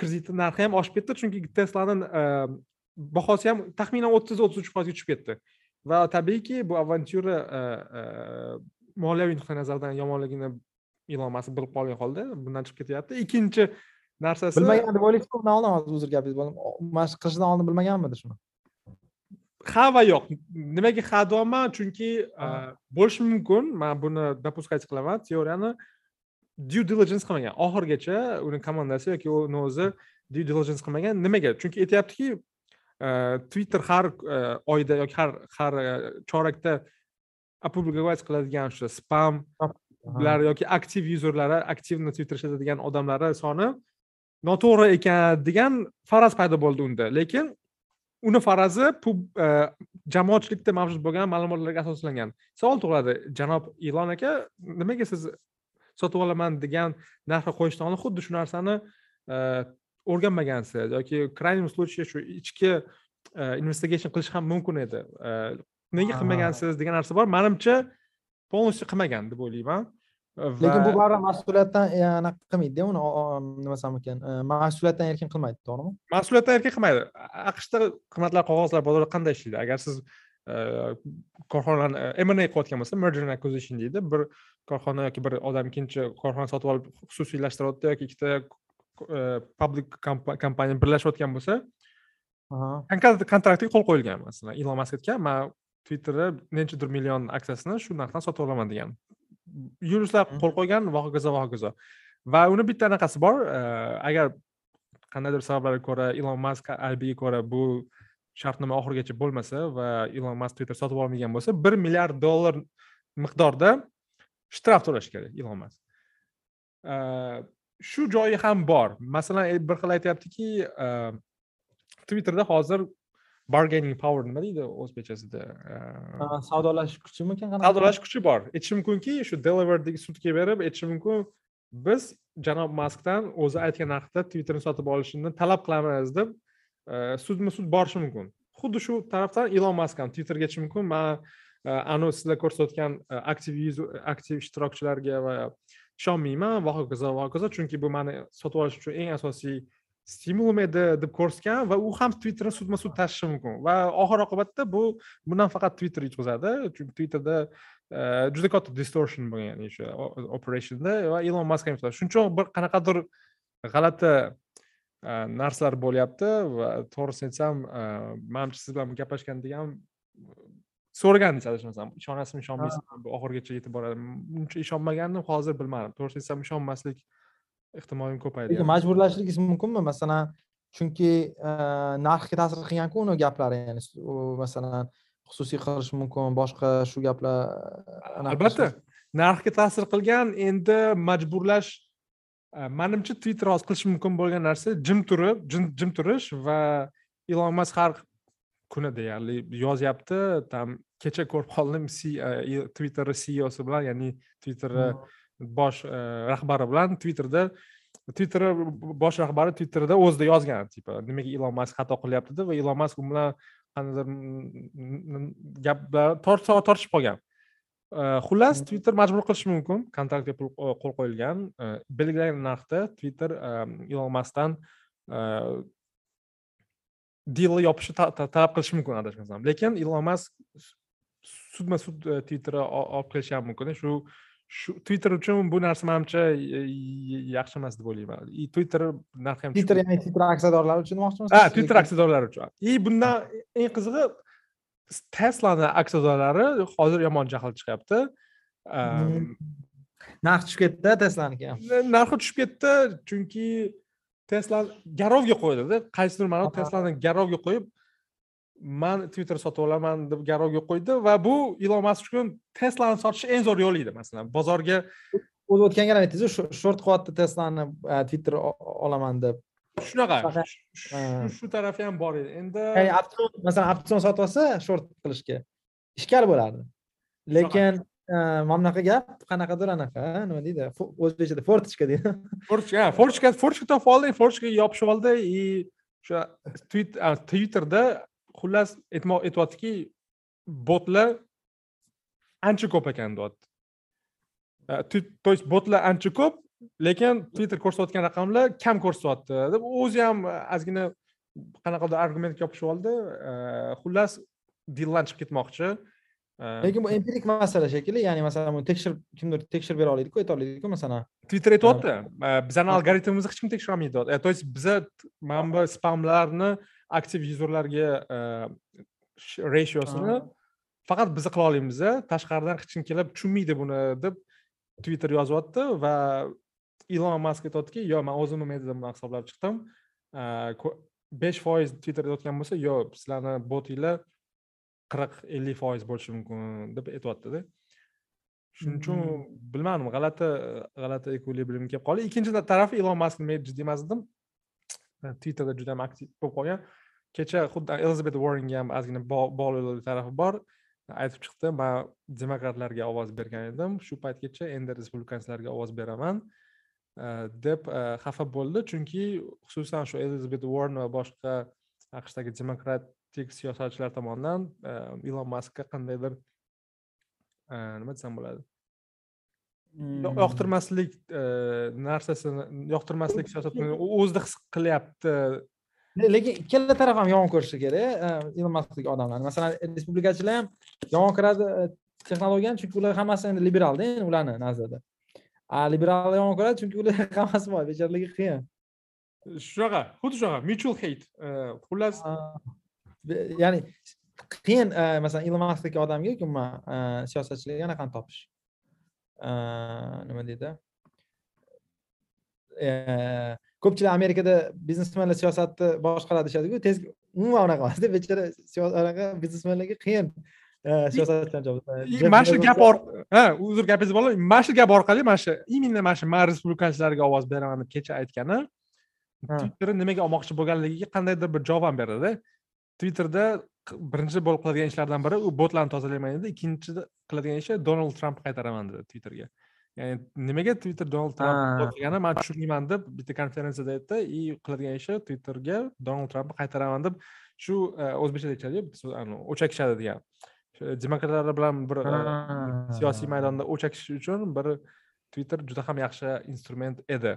[SPEAKER 4] kreditni narxi ham oshib ketdi. Chunki teslani bahosi ham taxminan o'ttiz o'ttiz uch foizga tushib ketdi. Va tabiiyki bu avantyura e, e, moliyaviy nuqtai nazardan yomonligini ilon mask bilib qolgan holda bundan chiqib ketyapti. Ikkinchi narsasi
[SPEAKER 3] bilmagan deb o'ylaysiz undan oldin hozir uzr gapingiz. Bo'ldim mana shu qilishdan oldin bilmaganmidi shuni?
[SPEAKER 4] Ha va yo'q. Nimaga ha deyapman? Chunki e, bo'lishi mumkin. Man buni допускать qilaman. Teoriyani due diligence qilmagan. Oxirigacha uni komandasi yoki uni o'zi due diligence qilmagan. Nimaga? Chunki aytyaptiki twitter har e, oyda yoki har har e, chorakda опубликовать qiladigan o'sha spam bular yoki aktiv yuzerlari aktivni twitter ishlatadigan odamlari soni noto'g'ri ekan degan faraz paydo bo'ldi unda. Lekin uni farazi e, jamoatchilikda mavjud bo'lgan ma'lumotlarga asoslangan. Savol tug'iladi janob ilon aka nimaga siz sotib olaman degan narxga qo'yishdan oldin xuddi shu narsani e, o'rganmagansiz yoki крайнем случае shu ichki e, investigation qilish ham mumkin edi. E, nega qilmagansiz degan narsa bor. Manimcha полностью qilmagan deb o'ylayman.
[SPEAKER 3] Lekin bu baribir mas'uliyatdan e, anaqa qilmaydida uni nima desam ekan. Mas'uliyatdan erkin qilmaydi to'g'rimi?
[SPEAKER 4] Mas'uliyatdan erkin qilmaydi. Aqshda qimmatli qog'ozlar bozori qanday ishlaydi? Agar siz korxonani M&A qilayotgan bo'lsa merger and acquisition deydi. Bir korxona yoki bir odam ikkinchi korxona sotib olib xususiylashtiryapti yoki ikkita public kompaniya birlashayotgan bo'lsa kontraktga qo'l qo'yilgan masalan ilon mask aytgan man twitterni nechadir million aksiyasini shu narxdan sotib olaman degan. Yuristlar qo'l qo'ygan va hokazo va hokazo va uni bitta anaqasi bor agar qandaydir sabablarga ko'ra ilon mask aybiga ko'ra bu shartnoma oxirigacha bo'lmasa va ilon mask twitter sotib olmagan bo'lsa bir milliard dollar miqdorda shtraf to'lash kerak ilon mask shu joyi ham bor. Masalan e, bir xil aytyaptiki twitterda hozir bargaining power nima deydi o'zbekchasida
[SPEAKER 3] savdolashish kuchimikan
[SPEAKER 4] savdolash kuchi bor. Aytishi mumkinki shu delaverдagi sudga berib aytishi mumkin biz janob maskdan o'zi aytgan narxda twitterni sotib olishini talab qilamiz deb sudma sud borishi mumkin. Xuddi shu tarafdan ilon mask ham twitterga aytishi mumkin. Man anavi sizlar ko'rsatayotgan aktiv aktiv ishtirokchilarga va ishonmayman va hokazo va hokazo. Chunki bu mani sotib olish uchun eng asosiy stimulim edi deb ko'rsatgan va u ham twitterni sudma sud tashishi mumkin. Va oxir oqibatda bu bundan faqat twitter yutqazadi. Chunki twitterda e, juda katta distortion bo'lgan ya'ni o'sha operationda va ilon mask ham shuning uchun bir qanaqadir g'alati e, narsalar bo'lyapti va to'g'risini aytsam e, manimcha siz bilan gaplashganda ham so'ragandingiz adashmasam ishonasizmi ishonmaysizmi bu oxirigacha yetib boradi. Uncha ishonmagandim hozir bilmadim. To'g'risini aytsam ishonmaslik ehtimolim ko'paydi
[SPEAKER 3] majburlashligingiz mumkinmi? Masalan chunki narxga ta'sir qilganku uni gaplari ya'ni masalan xususiy qilish mumkin boshqa shu gaplar
[SPEAKER 4] albatta. narxga ta'sir qilgan endi majburlash manimcha twitter hozir qilishi mumkin bo'lgan narsa jim turib jim turish va ilon mask har kuni deyarli yozyapti там kecha ko'rib qoldim twitterni ceosi bilan ya'ni twitterni bosh rahbari bilan twitterda twitterni bosh rahbari twitterda o'zida yozgan tipa nimaga ilon mask xato qilyapti deb va ilon mask u bilan qandaydir gaplar tortishib qolgan. Xullas twitter majbur qilishi mumkin. Kontraktga pul qo'l qo'yilgan. Belgilangan narxda twitter ilon maskdan dilni yopishni talab qilishi mumkin adashmasam lekin ilon mask sudma sud twitterni olib kelishi ham mumkin shu shu twitter uchun bu narsa manimcha yaxshi emas deb o'ylayman. И twitter narxi ham
[SPEAKER 3] twitter ya'ni twitter aksiyadorlari uchun demoqchimisiz
[SPEAKER 4] ha twitter aksiyadorlari uchun. И bundan eng qizig'i teslani aksiyadorlari hozir yomon jahl chiqyapti.
[SPEAKER 3] Narx tushib ketdi teslaniki ham.
[SPEAKER 4] narxi tushib ketdi chunki tesla garovga qo'ydida. Qaysidir ma'noda teslani garovga qo'yib man twitter sotib olaman deb garovga qo'ydi va bu ilon mask uchun teslani sotish eng zo'r yo'li edi masalan. Bozorga
[SPEAKER 3] o'zi o'tgan gal aytdingizu short qilyapti teslani twitter olaman deb.
[SPEAKER 4] Shunaqa. Shu tarafi ham bor edi. Endi
[SPEAKER 3] masalan optsion sotib olsa short qilishga ishkal bo'lardi. Lekin mana bunaqa gap qanaqadir anaqa nima deydi o'zbekchada forchka deydi
[SPEAKER 4] forchka fortichka fortichka topib oldi fortichkaga yopishib oldi и o'sha twitterda xullas aytyaptiki botlar ancha ko'p ekan deyapti то есть botlar ancha ko'p lekin twitter ko'rsatayotgan raqamlar kam ko'rsatyapti deb o'zi ham ozgina qanaqadir argument yopishib oldi xullas dildan chiqib ketmoqchi
[SPEAKER 3] lekin bu empirik masala shekilli ya'ni masalan buni tekshirib kimdir tekshirib bera oladiku ayta oladiku masalan.
[SPEAKER 4] Twitter aytyapti bizani algoritmimizni hech kim tekshira olmaydi то есть biza mana bu spamlarni aktiv yuzerlarga ratiosini faqat biz qila olamiz tashqaridan hech kim kelib tushunmaydi buni deb twitter yozyapti va ilon mask aytyaptiki yo'q man o'zimni metodimdan hisoblab chiqdim. Besh foiz twitter aytayotgan bo'lsa yo'q sizlarni botinglar qirq ellik foiz bo'lishi mumkin deb aytyaptida shuning uchun bilmadim g'alati g'alati ekvilibrium kelib qoldi ikkinchi tarafi ilon mask men jiddiy emas edim twitterda juda ham aktiv bo'lib qolgan kecha xuddi elizabet warrenga ham ozgina bog'liq tarafi bor aytib chiqdi man demokratlarga ovoz bergan edim shu paytgacha endi respublikachilarga ovoz beraman deb xafa bo'ldi chunki xususan shu elizabet warren va boshqa aqshdagi demokratik siyosatchilar tomonidan ilon maskka qandaydir nima desam bo'ladi? Hmm. yoqtirmaslik narsasini yoqtirmaslik siyosatini o'zida his qilyapti.
[SPEAKER 3] Le- lekin ikkala taraf ham yomon ko'rishi kerak ilon maskdek odamlar. Masalan respublikachilar ham yomon ko'radi e, texnologiyani chunki ular hammasi endi liberalda endi ularni nazarida a liberallar yomon ko'radi chunki ular hammasi boy bechoralarga qiyin.
[SPEAKER 4] Shunaqa xuddi shunaqa mutual hate E, xullas
[SPEAKER 3] ya'ni qiyin e, masalan ilon maskdek odamga umuman e, siyosatchilarga anaqani topish? E, nima deydi? Ko'pchilik amerikada biznesmenlar siyosatni boshqaradi deyishadiku tez umuman unaqa emasda bechora anaqa biznesmenlarga qiyin. Jeff
[SPEAKER 4] mana shu gap ha uzr gapingizni bo'lib mana shu gap orqali mana shu именно mana shu man respublikachilarga ovoz beraman deb kecha aytgani twitterni nimaga olmoqchi bo'lganligiga qandaydir bir javob ham beradi twitterda birinchi bo'lib qiladigan ishlardan biri u botlarni tozalaman dedi. Ikkinchi qiladigan ishi donald trampni qaytaraman dedi twitterga. Ya'ni nimaga twitter donald
[SPEAKER 3] Ha.
[SPEAKER 4] tramp qilgani man tushunmayman deb bitta konferensiyada aytdi. И qiladigan ishi twitterga donald trampni qaytaraman deb shu e, o'zbekchada aytishadiku biz anavi o'chakishadi degan. Shu demokratlar bilan bir e, siyosiy maydonda o'chakish uchun bir twitter juda ham yaxshi instrument edi.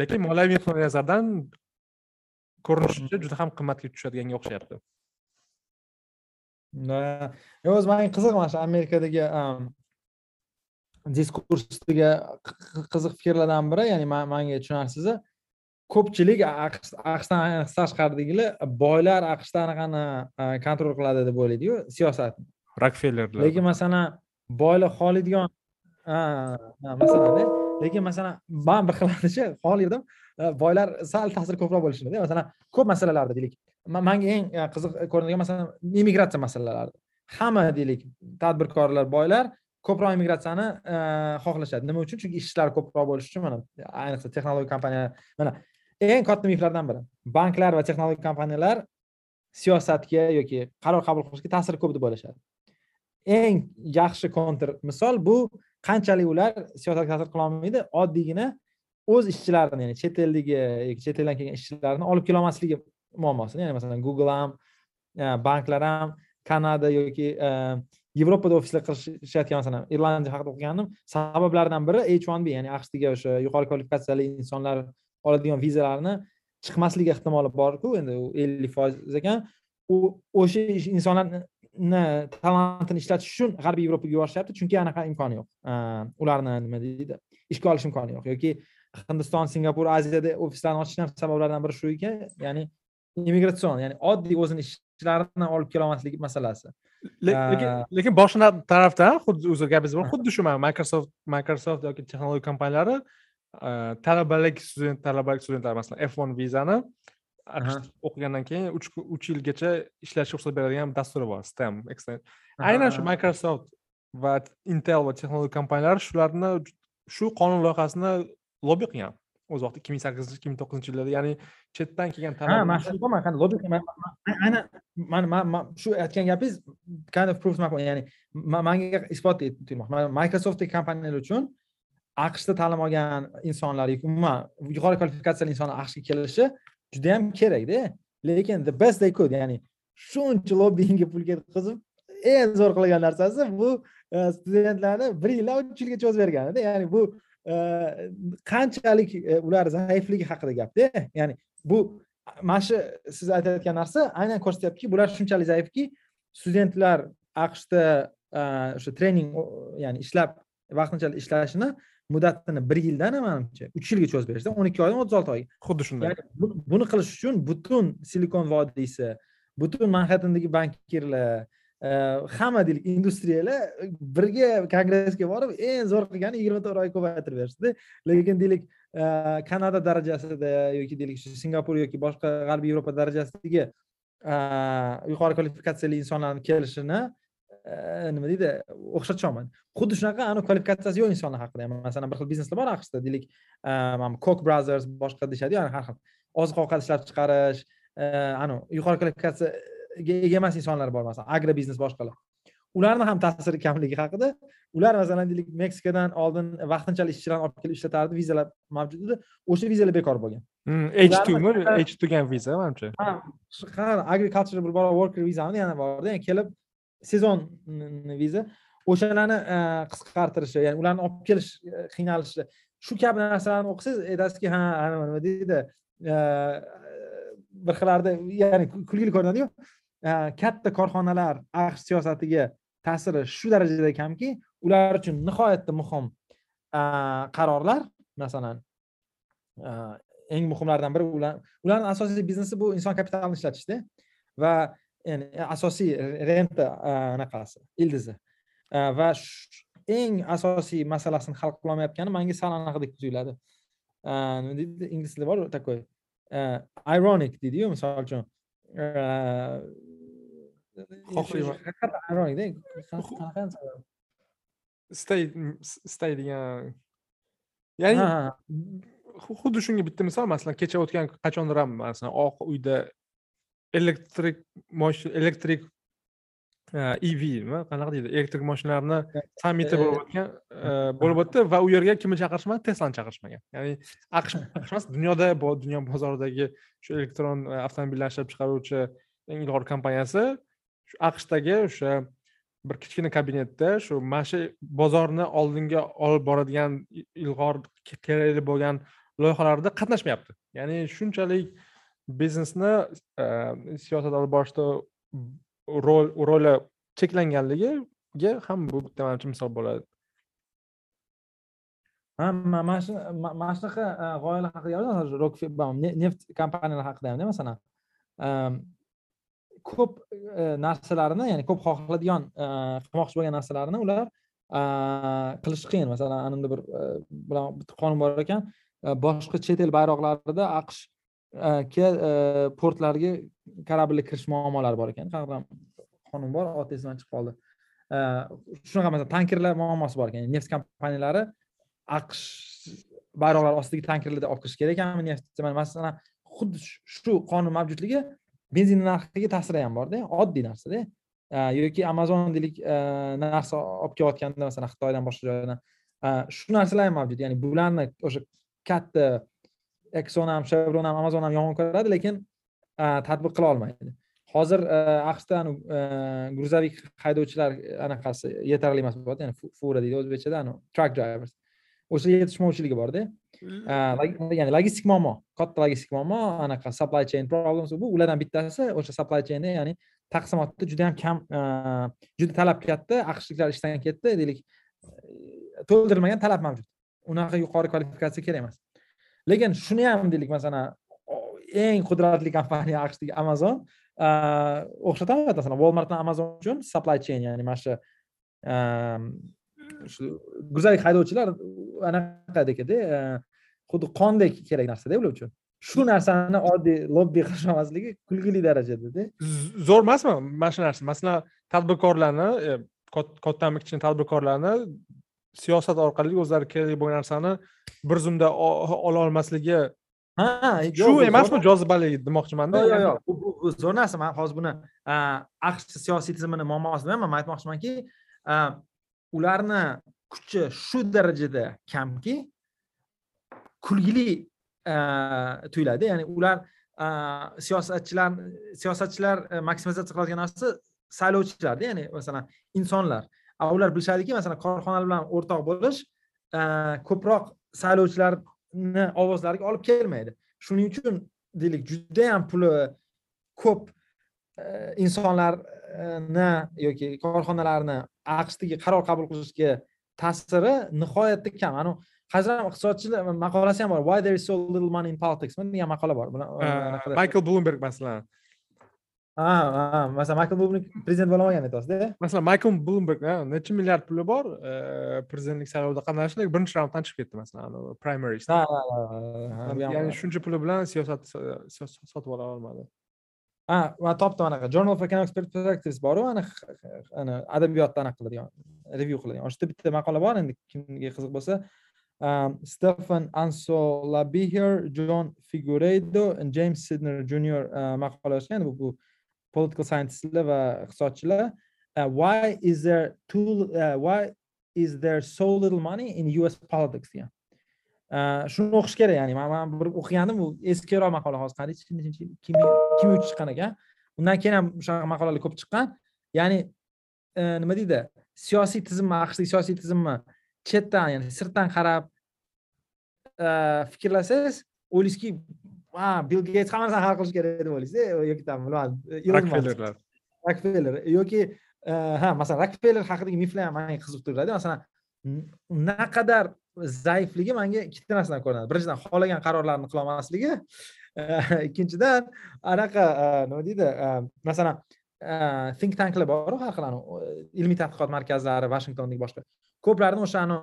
[SPEAKER 4] Lekin moliyaviy nuqtai nazardan ko'rinishicha juda ham qimmatga tushadiganga o'xshayapti
[SPEAKER 3] o'zi manga qiziq mana shu amerikadagi diskursiga q- qiziq fikrlardan biri ya'ni ma- manga tushunarsizi ko'pchilik AQSh aqshdan ayniqsa tashqaridagilar boylar aqshda anaqani kontrol qiladi deb o'ylaydiyu siyosatni
[SPEAKER 4] rokfellerlar
[SPEAKER 3] lekin masalan boylar xohlaydigan masalan e, lekin masalan man bir xillashicha xohlardim boylar sal ta'siri ko'proq bo'lishini masalan ko'p masalalarda deylik. Manga eng e, qiziq ko'rinadigan masalan immigratsiya masalalarida. Hamma deylik tadbirkorlar boylar ko'proq immigratsiyani e, xohlashadi. Nima uchun? Chunki ishchilar ko'proq bo'lishi uchun mana ayniqsa texnologik kompaniyalar mana eng katta miflardan biri. Banklar va texnologik kompaniyalar siyosatga yoki qaror qabul qilishga ta'siri ko'p deb o'ylashadi eng yaxshi kontr misol bu qanchalik ular siyosatga ta'sir qilolmaydi oddiygina o'z ishchilarini ya'ni chet eldagi chet eldan kelgan ishchilarni olib kelolmasligi muammosini ya'ni masalan google ham e, banklar ham kanada yoki e, yevropada ofislar qurishayotgan masalan irlandiya haqida o'qiganim sabablaridan biri h one b ya'ni aqshdagi o'sha yuqori kvalifikatsiyali insonlar oladigan vizalarni chiqmasligi ehtimoli borku. Endi u ellik foiz ekan. U o'sha insonlarni talantini ishlatish uchun g'arbiy yevropaga yuborishyapti. Chunki anaqa imkoni yo'q. Ularni nima deydi? Ishga olish imkoni yo'q. Yoki hindiston singapur aziyada ofislarni ochishni ham sabablaridan biri shu ekan. Ya'ni immigratsion ya'ni oddiy o'zini ishchilarini olib kelolmasligi masalasi.
[SPEAKER 4] Le- lekin lekin boshqa tarafdan xuddi uzr gapingiz bor xuddi shu microsoft microsoft yoki texnologiya kompaniyalari talabalik student talabalik studentlar masalan f one vizani
[SPEAKER 3] Aha.
[SPEAKER 4] O'qigandan keyin uch yilgacha ishlashga ruxsat beradigan dasturi bor stem aynan shu microsoft va intel va texnologiya kompaniyalari shularni shu qonun loyihasini lobbi qilgan o'z vaqtida ikki ming sakkizinchi ikki ming to'qqizinchi yillarda. Ya'ni chetdan kelgan
[SPEAKER 3] ha man shu qanday lobbi man- aynan man man man shu aytgan gapingiz kind of proves ya'ni ma- manga isbot Man microsoftdagi kompaniyalar uchun aqshda ta'lim olgan insonlar yoki umuman yuqori kvalifikatsiyali insonlar aqshga kelishi juda yam kerakda lekin the best they could ya'ni shuncha lobbingga pul ketkazib eng zo'r qilgan narsasi bu e, studentlarni bir yildan uch yilgacha berganida ya'ni bu e, qanchalik e, ular zaifligi haqida gapda ya'ni bu mana shu siz aytayotgan narsa aynan ko'rsatyaptiki bular shunchalik zaifki studentlar aqshda o'sha trening ya'ni ishlab vaqtinchalik ishlashini muddatini bir yildan manimcha uch yilgacha o'zib berishdi o'n ikki oydan o'ttiz olti oyga
[SPEAKER 4] xuddi shunday.
[SPEAKER 3] Ya'ni bu- buni qilish uchun butun silikon vodiysi butun manhattandagi bankirlar e, hamma deylik industriyalar birga kongressga borib eng zo'r qilgani yigirma to'rt oy ko'paytirib berishdi. Lekin deylik e, kanada darajasida yoki deylik shu singapur yoki boshqa g'arbiy yevropa darajasidagi e, yuqori kvalifikatsiyali insonlarni kelishini nima deydi o'xshatisholmayman xuddi shunaqa ani kvalifikatsiyasi yo'q insonlar haqida ham masalan bir xil bizneslar bor aqshda deylik mana coke brothers boshqa deyishadiyu har xil oziq ovqat ishlab chiqarish anavi yuqori kvalifikatsiyaga ega emas insonlar bor masalan agro biznes boshqalar ularni ham ta'siri kamligi haqida ular masalan deylik meksikadan oldin vaqtinchalik ishchilarni olib kelib ishlatardi vizalar mavjud edi o'sha vizalar bekor bo'lgan
[SPEAKER 4] h two mi
[SPEAKER 3] Ularni-
[SPEAKER 4] h two degan viza manimcha
[SPEAKER 3] ha agriculture bir bor worker vizami yana borda kelib sezon viza o'shalarni e, qisqartirishi ya'ni ularni olib kelish e, qiynalishi shu kabi narsalarni o'qisangiz e, aytasizki ha nima deydi bir xillarda ya'ni kulgili ko'rinadiyu katta korxonalar aqsh siyosatiga ta'siri shu darajada kamki ular uchun nihoyatda muhim qarorlar masalan eng muhimlaridan biri ular ularni asosiy biznesi bu inson kapitalini ishlatishda va ya'ni asosiy renta anaqasi ildizi va eng asosiy masalasini hal qilolmayotgani manga sal anaqadek tuyuladi nima deydi ingliz tilida bor такой ironic deydiyu misol uchun ironicda qanaqa
[SPEAKER 4] istaydigan ya'ni xuddi shunga bitta misol masalan kecha o'tgan qachondir ham masalan oq uyda elektrik elektrik ev nima qanaqa deydi? Elektrik mashinalarni sammiti bo'lib o'tgan bo'lib o'tdi va u yerga kimni chaqirishmadi teslani chaqirishmagan. Ya'ni aqsh emas dunyoda dunyo bozoridagi shu elektron avtomobillar ishlab chiqaruvchi eng ilg'or kompaniyasi shu aqshdagi o'sha bir kichkina kabinetda shu mana shu bozorni oldinga olib boradigan ilg'or kerakli bo'lgan loyihalarda qatnashmayapti. Ya'ni shunchalik biznesni siyosat olib borishda rol roli cheklanganligiga ham bu bitta manimcha misol bo'ladi.
[SPEAKER 3] Ha mana shu mana shunaqa g'oyalar haqida neft kompaniyalari haqida hamda masalan? Ko'p narsalarni ya'ni ko'p xohladigan qilmoqchi bo'lgan narsalarni ular qilish qiyin. Masalan ananda bir bitta qonun bor ekan boshqa chet el bayroqlarida aqsh portlarga kорабльga kirish muammolari bor ekan qanaqa qonun bor oti esimdan chiqib qoldi shunaqa masalan tankerlar muammosi bor ekan neft kompaniyalari aqsh bayroqlari ostidagi tankerlarda olib kirish kerak ekanmi neft masalan xuddi shu qonun mavjudligi benzin narxiga ta'siri ham borda oddiy narsada yoki amazon deylik narsa olib kelayotganda masalan xitoydan boshqa joydan shu narsalar ham mavjud ya'ni bularni o'sha katta exxon ham chevron ham amazon ham yomon ko'radi lekin tadbiq qila olmaydi. Hozir aqshda gruzovik haydovchilar anaqasi yetarli emas bo'lyapti ya'ni fura deydi o'zbekchada truck drivers. O'sha yetishmovchiligi borda. Ya'ni logistik muammo katta logistik muammo anaqa supply chain problems bu ulardan bittasi o'sha supply chainda ya'ni taqsimotda juda yam kam juda talab katta aqshliklar ishdan ketdi deylik to'ldirilmagan talab mavjud. Unaqa yuqori kvalifikatsiya kerak emas lekin shuni ham deylik masalan eng qudratli kompaniya aqshdagi amazon o'xshataveradi masalan walmart bilan amazon uchun supply chain ya'ni mana shu shu go'zallik haydovchilar anaqadekda xuddi qondek kerak narsada ular uchun. Shu narsani oddiy lobbi qilishmasligi kulgili darajadada.
[SPEAKER 4] Zo'r emasmi? Mana shu narsa. Masalan tadbirkorlarni e, kattami kichkina tadbirkorlarni siyosat orqali o'zlari kerak bo'lgan narsani bir zumda ola olmasligi
[SPEAKER 3] ha
[SPEAKER 4] shu emasmi? jozibaligi demoqchimanda
[SPEAKER 3] yo'q yo'q bu zo'r narsa man hozir buni aqsh siyosiy tizimini muammosi demayman man aytmoqchimanki ularni kuchi shu darajada kamki kulgili tuyuladi. Ya'ni ular siyosatchilar siyosatchilar maksimizatsiya qiladigan narsa saylovchilarda ya'ni masalan insonlar ular bilishadiki masalan korxonalar bilan o'rtoq bo'lish ko'proq saylovchilarni ovozlariga olib kelmaydi. Shuning uchun deylik judayam puli ko'p insonlarni yoki korxonalarni aqshdagi qaror qabul qilishga ta'siri nihoyatda kam. Anavi hozir ham iqtisodchilar maqolasi ham bor. Why there is so little money in politics? Degan maqola bor?
[SPEAKER 4] Maykl blumberg masalan
[SPEAKER 3] ha ha masalan maykl blumberg prezident bo'la olmagan aytyapsizda
[SPEAKER 4] masalan maykl blumberg necha milliard puli bor prezidentlik saylovida qatnashdi birінші raunddan chiqib ketdi masalan primaries ya'ni shuncha puli bilan siyosat sotib ola olmadi
[SPEAKER 3] ha man topdim anaqa journal of economic perspectives boru ana ana adabiyotda anaqa qiladigan review qiladigan o'sha bitta maqola bor endi kimga qiziq bo'lsa stefan ansolabiher jon figureydo james sidner junior maqola yozgan bu bu political scientistlar va iqtisodchilar uh, why is there too uh, why is there so little money in US politics? degan. Uh, shuni o'qish kerak ya'ni man bir o'qigandim u eskiroq maqola hozir qaraychi ikki ming uch chiqqan ekan. Undan keyin ham shunaqa maqolalar ko'p chiqqan. Ya'ni uh, nima deydi siyosiy tizimni aqshdagi siyosiy tizimni chetdan ya'ni sirtdan qarab fikrlasangiz o'ylaysizki ha bill geyts hamma narsani hal qilish kerak deb o'ylaysiz yoki там bilmadim
[SPEAKER 4] rokfellerlar
[SPEAKER 3] rokfeller yoki ha masalan rokfeller haqidagi miflar ham manga qiziqtiradi masalan naqadar zaifligi manga ikkita narsadan ko'rinadi. Birinchidan xohlagan qarorlarni qilolmasligi ikkinchidan anaqa nima deydi masalan think tanklar boru har xil ilmiy tadqiqot markazlari vashingtondagi boshqa ko'plarini o'shani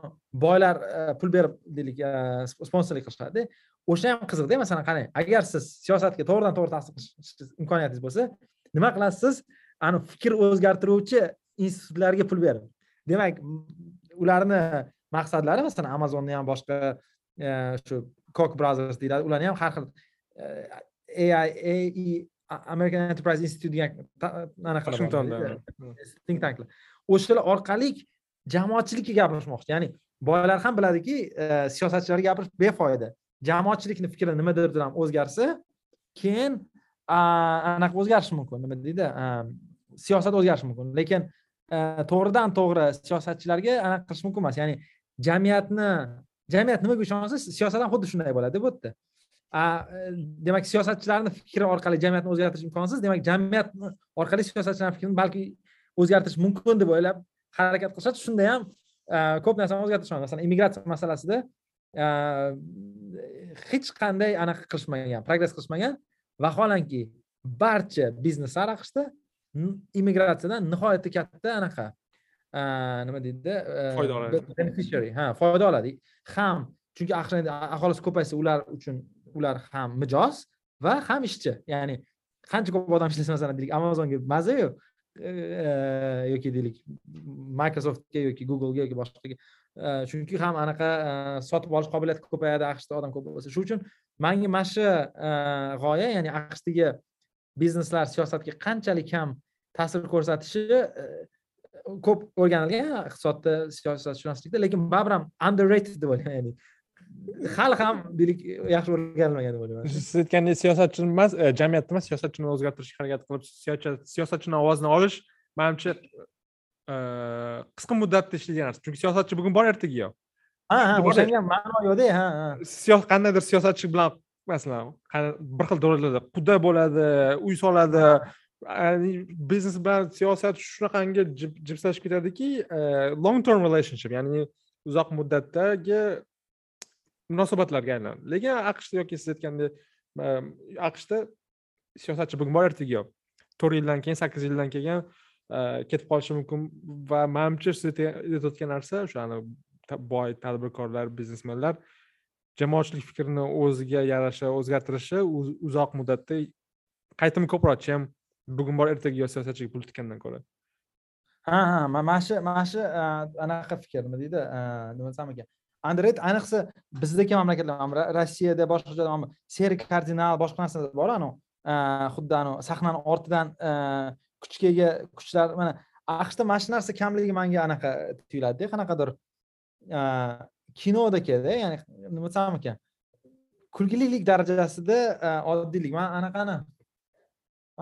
[SPEAKER 3] boylar pul berib deylik sponsorlik qilishadi. O'sha ham qiziqda masalan qarang agar siz siyosatga to'g'ridan to'g'ri ta'sir qilish imkoniyatingiz bo'lsa nima qilasiz ani fikr o'zgartiruvchi institutlarga pul berib. Demak ularni maqsadlari masalan amazonni ham boshqa shu cock brothers deyiladi. Ularni ham har xil ai american enterprise institute'ga anaqa
[SPEAKER 4] washingtonda
[SPEAKER 3] think tanklar. O'shalar orqali jamoatchilikka gapirishmoqchi ya'ni boylar ham biladiki e, siyosatchilarga gapirish befoyda. Jamoatchilikni fikri nimadirdir ham o'zgarsa keyin anaqa o'zgarishi mumkin. Nima deydi siyosat o'zgarishi mumkin. Lekin e, to'g'ridan to'g'ri siyosatchilarga anaqa qilish mumkin emas. Ya'ni jamiyatni jamiyat nimaga ishonsa siyosat ham xuddi shunday bo'ladi bu yerda demak siyosatchilarni fikri orqali jamiyatni o'zgartirish imkonsiz. Demak jamiyat orqali siyosatchilarni fikrini balki o'zgartirish mumkin deb o'ylab harakat qilishadi shunda ham ko'p narsani o'zgartirish masalan immigratsiya masalasida hech qanday anaqa qilishmagan progress qilishmagan. Vaholanki barcha bizneslar aqshda immigratsiyadan nihoyatda katta anaqa nima deydi
[SPEAKER 4] foyda oladi.
[SPEAKER 3] beneficiary ha foyda oladi. Ham chunki aholisi ko'paysa ular uchun ular ham mijoz va ham ishchi. Ya'ni qancha ko'p odam ishlasa masalan deylik amazonga mazayu Э, yoki deylik microsoftga yoki googlega yoki boshqaga. Э, chunki ham anaqa э, sotib olish qobiliyati ko'payadi aqshda odam ko'p bo'lsa. Shuning uchun manga mana shu g'oya ya'ni aqshdagi bizneslar siyosatga qanchalik ham ta'sir ko'rsatishi e, ko'p o'rganilgan iqtisodda siyosatshunoslikda lekin baribir ham underrated deb o'ylayman ya'ni hali ham yaxshi o'rganilmagan deb o'ylayman.
[SPEAKER 4] Siz aytgandek siyosatchini emas jamiyatni emas siyosatchini o'zgartirishga harakat qilib siyosatchini ovozini olish manimcha qisqa muddatda ishlaydigan narsa. Chunki siyosatchi bugun bor ertaga yo'q
[SPEAKER 3] ha ha o'shanga ma'no yo'qda ha
[SPEAKER 4] ha. Qandaydir siyosatchi bilan masalan bir xil davlatlarda quda bo'ladi uy soladi biznes bilan siyosat shunaqangi jipslashib ketadiki long term relationship ya'ni uzoq muddatdagi munosabatlarga aylanadi lekin aqshda yoki siz aytgandek aqshda siyosatchi bugun bor ertaga yo'q to'rt yildan keyin sakkiz yildan keyin ketib qolishi mumkin va manimcha siz aytayotgan narsa o'sha boy tadbirkorlar biznesmenlar jamoatchilik fikrini o'ziga yarasha o'zgartirishi uzoq muddatda qaytimi ko'proq chem bugun bor ertaga yo'q siyosatchiga pul tikkandan ko'ra
[SPEAKER 3] ha ha mana shu mana shu anaqa fikr nima deydi nima desam ekan android ayniqsa bizdagi mamlakatlar rossiyada boshqa joyda seri kardinal boshqa narsalar bor anavi e, xuddi anavi sahnani ortidan e, kuchga ega kuchlar mana aqshda mana shu narsa kamligi manga anaqa tuyuladida qanaqadir e, kinodakida ya'ni nima desam ekan kulgililik darajasida oddiylik. Man anaqani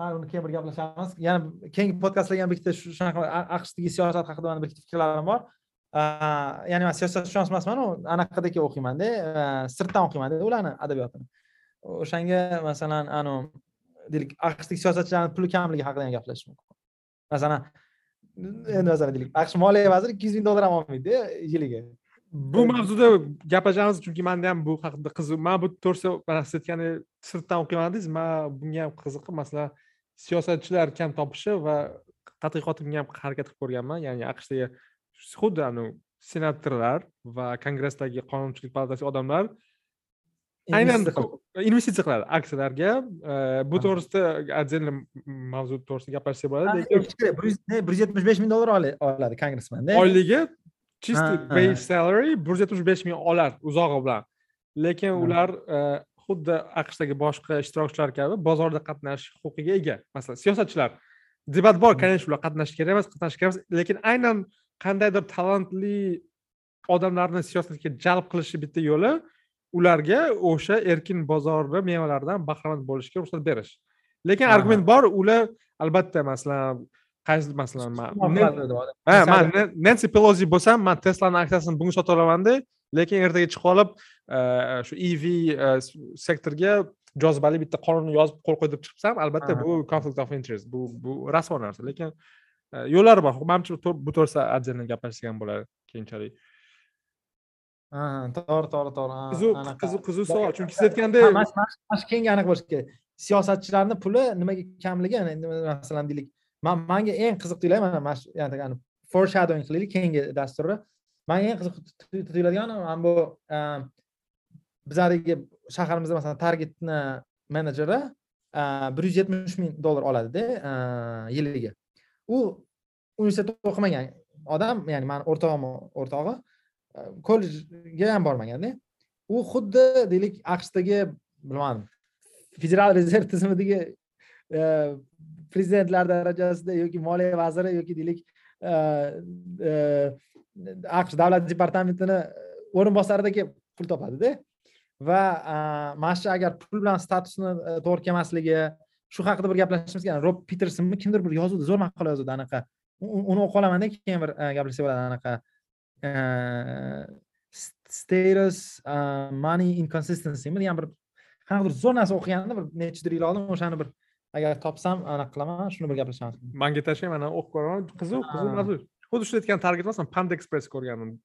[SPEAKER 3] uni keyin bir gaplashamiz. Yana keyingi podkastlarga ham bitta shunaqa aqshdagi siyosat haqida mana bir ikkita fikrlarim bor. Ya'ni man siyosatshunos emasmanu anaqadagi o'qiymanda sirtdan o'qiymanda ularni adabiyotini o'shanga masalan anavi deylik aqshdagi siyosatchilarni puli kamligi haqida ham gaplashish mumkin masalan endi masalan deylik aqsh moliya vaziri ikki yuz ming dollar ham olmaydi yiliga
[SPEAKER 4] bu mavzuda gaplashamiz chunki manda ham bu haqida qiziq man bu to'g'risida siz aytgandek sirtdan o'qiyman man bunga ham qiziqib masalan siyosatchilar kam topishi va tadqiqotimga ham harakat qilib ko'rganman ya'ni aqshdagi xuddi anavi senatorlar va kongressdagi qonunchilik palatasi odamlar aynan investitsiya qiladi aksiyalarga bu to'g'risida отдельно mavzu to'g'risida gaplashsak bo'ladi.
[SPEAKER 3] Bir yuz yetmish besh ming dollar oladi kongressmanda
[SPEAKER 4] oyligi чистый base salary bir yuz yetmish besh ming olar uzog'i bilan. Lekin ular xuddi aqshdagi boshqa ishtirokchilar kabi bozorda qatnashish huquqiga ega. Masalan siyosatchilar. Debat bor конечно ular qatnashishi kerak emas qatnashishi kerak emas. Lekin aynan qandaydir talantli odamlarni siyosatga jalb qilishni bitta yo'li ularga o'sha erkin bozorni mevalaridan bahramand bo'lishga ruxsat berish. Lekin argument bor ular albatta masalan qaysi masalan ha man nensi pelosi bo'lsam man teslani aksiyasini bugun sota olamanda lekin ertaga chiqib olib shu ev sektorga jozibali bitta qonunni yozib qo'l qo'y deb chiqibsan albatta bu conflict of interest bu bu rasvo narsa. Lekin e, yo'llari bor. Manimcha bu to'g'risida отдельно gaplashgan bo'ladi keyinchalik.
[SPEAKER 3] Ha, to'g'ri to'g'ri to'g'ri.
[SPEAKER 4] Qiziq qiziq qiziq savol. chunki siz aytgandek
[SPEAKER 3] mana shu- keyingi aniq bo'lishi kerak. Siyosatchilarni puli nimaga kamligi masalan deylik. Man manga eng qiziq tuyuladi mana mana shu yani foreshadowing qilaylik keyingi dasturda manga eng qiziq tu- tuyuladigani mana bu eh, bizadagi shaharimizda masalan targetni menejeri eh, bir yuz yetmish ming dollar oladida eh, yiliga u universitetda o'qimagan odam ya'ni mani o'rtog'im o'rtog'i e, kollejga ham bormaganda u xuddi deylik aqshdagi bilmadim federal rezerv tizimidagi e, prezidentlar darajasida yoki moliya vaziri yoki deylik e, aqsh davlat departamentini o'rinbosaridagi pul topadida. Va mana shu agar pul bilan statusni to'g'ri kelmasligi shu haqida bir gaplashishimiz kerak rob pitersonmi kimdir bir yozuvdi zo'r maqola yozuvdi anaqa. Uni o'qib olamanda keyin bir eh, gaplashsak bo'ladi anaqa. St- status uh, money inconsistencymi degan bir qanaqadir zo'r narsa o'qigandim bir nechadir yil oldin o'shani bir agar topsam anaqa qilaman shuni bir gaplashamiz.
[SPEAKER 4] Manga tashlang mana o'qib ko'raman. Qiziq qiziq mavzu xuddi shu aytgan target masalan panda express ko'rgandim.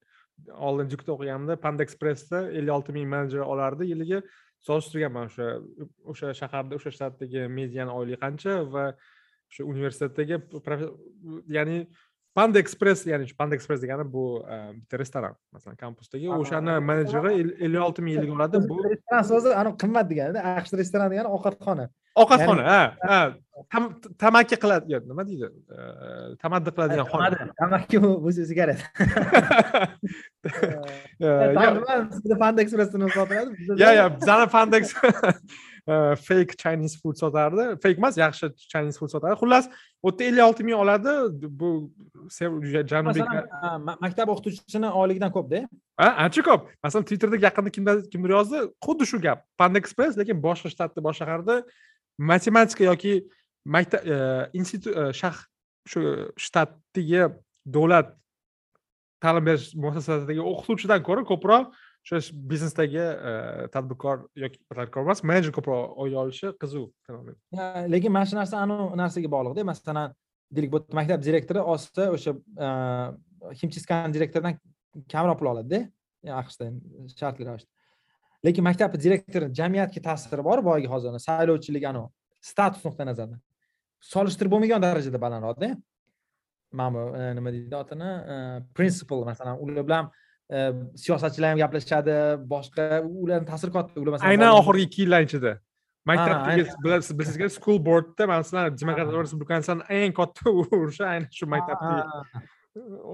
[SPEAKER 4] Oldin jukda o'qiganimda panda expressda ellik olti ming menejer olardi. Yiliga solishtirganman o'sha o'sha shaharda o'sha shtatdagi median oylik qancha va o'sha universitetdagi ya'ni panda express ya'ni shu panda express degani bu eh, bitta restoran. Masalan kampusdagi
[SPEAKER 3] Ha.
[SPEAKER 4] o'shani menejeri el- ellik olti ming yiliga oladi bu
[SPEAKER 3] restoran so'zi anavi qimmat degani aqsh restoran degani ovqatxona.
[SPEAKER 4] Ovqatxona ha ha. Tam- tamaki qiladi yo, nima deydi Eh, tamaddi qiladigan xona.
[SPEAKER 3] Tamaki bu sigaret. Panda sotiladi bizda
[SPEAKER 4] ya ya bizani pandex fake chinese food sotardi. Fake emas yaxshi chinese food sotardi. Xullas u yerda ellik olti ming oladi. Bu janubiy
[SPEAKER 3] maktab o'qituvchisini oyligidan ko'pda
[SPEAKER 4] ha ancha ko'p masalan twitterda yaqinda kimdir kimdir yozdi xuddi shu gap. Panda express lekin boshqa shtatda boshqa shaharda matematika yoki maktab institut shah shu shtatdagi davlat ta'lim berish muassasasidagi o'qituvchidan ko'ra ko'proq o'sha biznesdagi e, tadbirkor yoki tadbirkor emas menejer ko'proq oylik olishi qiziq fenomen.
[SPEAKER 3] Lekin mana shu narsa anavi narsaga bog'liqda masalan deylik bu maktab direktori olsa o'sha e, химчисткani direktoridan kamroq pul oladida aqshda shartli ravishda. Lekin maktab direktori jamiyatga ta'siri bor boyagi hozir. Saylovchilik anavi status nuqtai nazaridan solishtirib bo'lmagan darajada balandroqda mana bu e, nima deydi otini? Principal masalan ular bilan siyosatchilar ham gaplashadi boshqa ularni ta'siri katta ular masalan
[SPEAKER 4] aynan oxirgi ikki yillar ichida maktabdagi bilasizga school boardda masalan demokratlar respublikani eng katta urushi aynan shu maktabdagi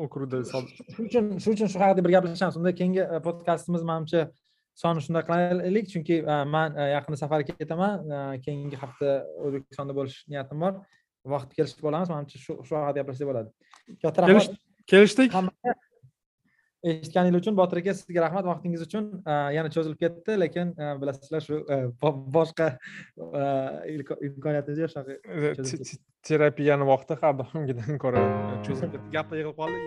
[SPEAKER 4] okrugda sol-
[SPEAKER 3] shu uchun shu uchun shu haqida bir gaplashamiz unda keyingi podkastimiz manimcha soni shunday qilaylik chunki man yaqinda safarga ketaman keyingi hafta o'zbekistonda bo'lish niyatim bor vaqti kelishib olamiz manimcha shu shu haqida gaplashsak bo'ladi katta rahmat
[SPEAKER 4] kelishdik
[SPEAKER 3] eshitganingiz uchun botir aka sizga rahmat. Vaqtingiz uchun E, yana cho'zilib ketdi lekin e, bilasizlar shu e, bo- boshqa imko- imkoniyatimiz yo'q shunaqa
[SPEAKER 4] te- te- terapiyani vaqti har doimgidan ko'ra cho'zilib ketdi. Gaplar yig'ilib qoldi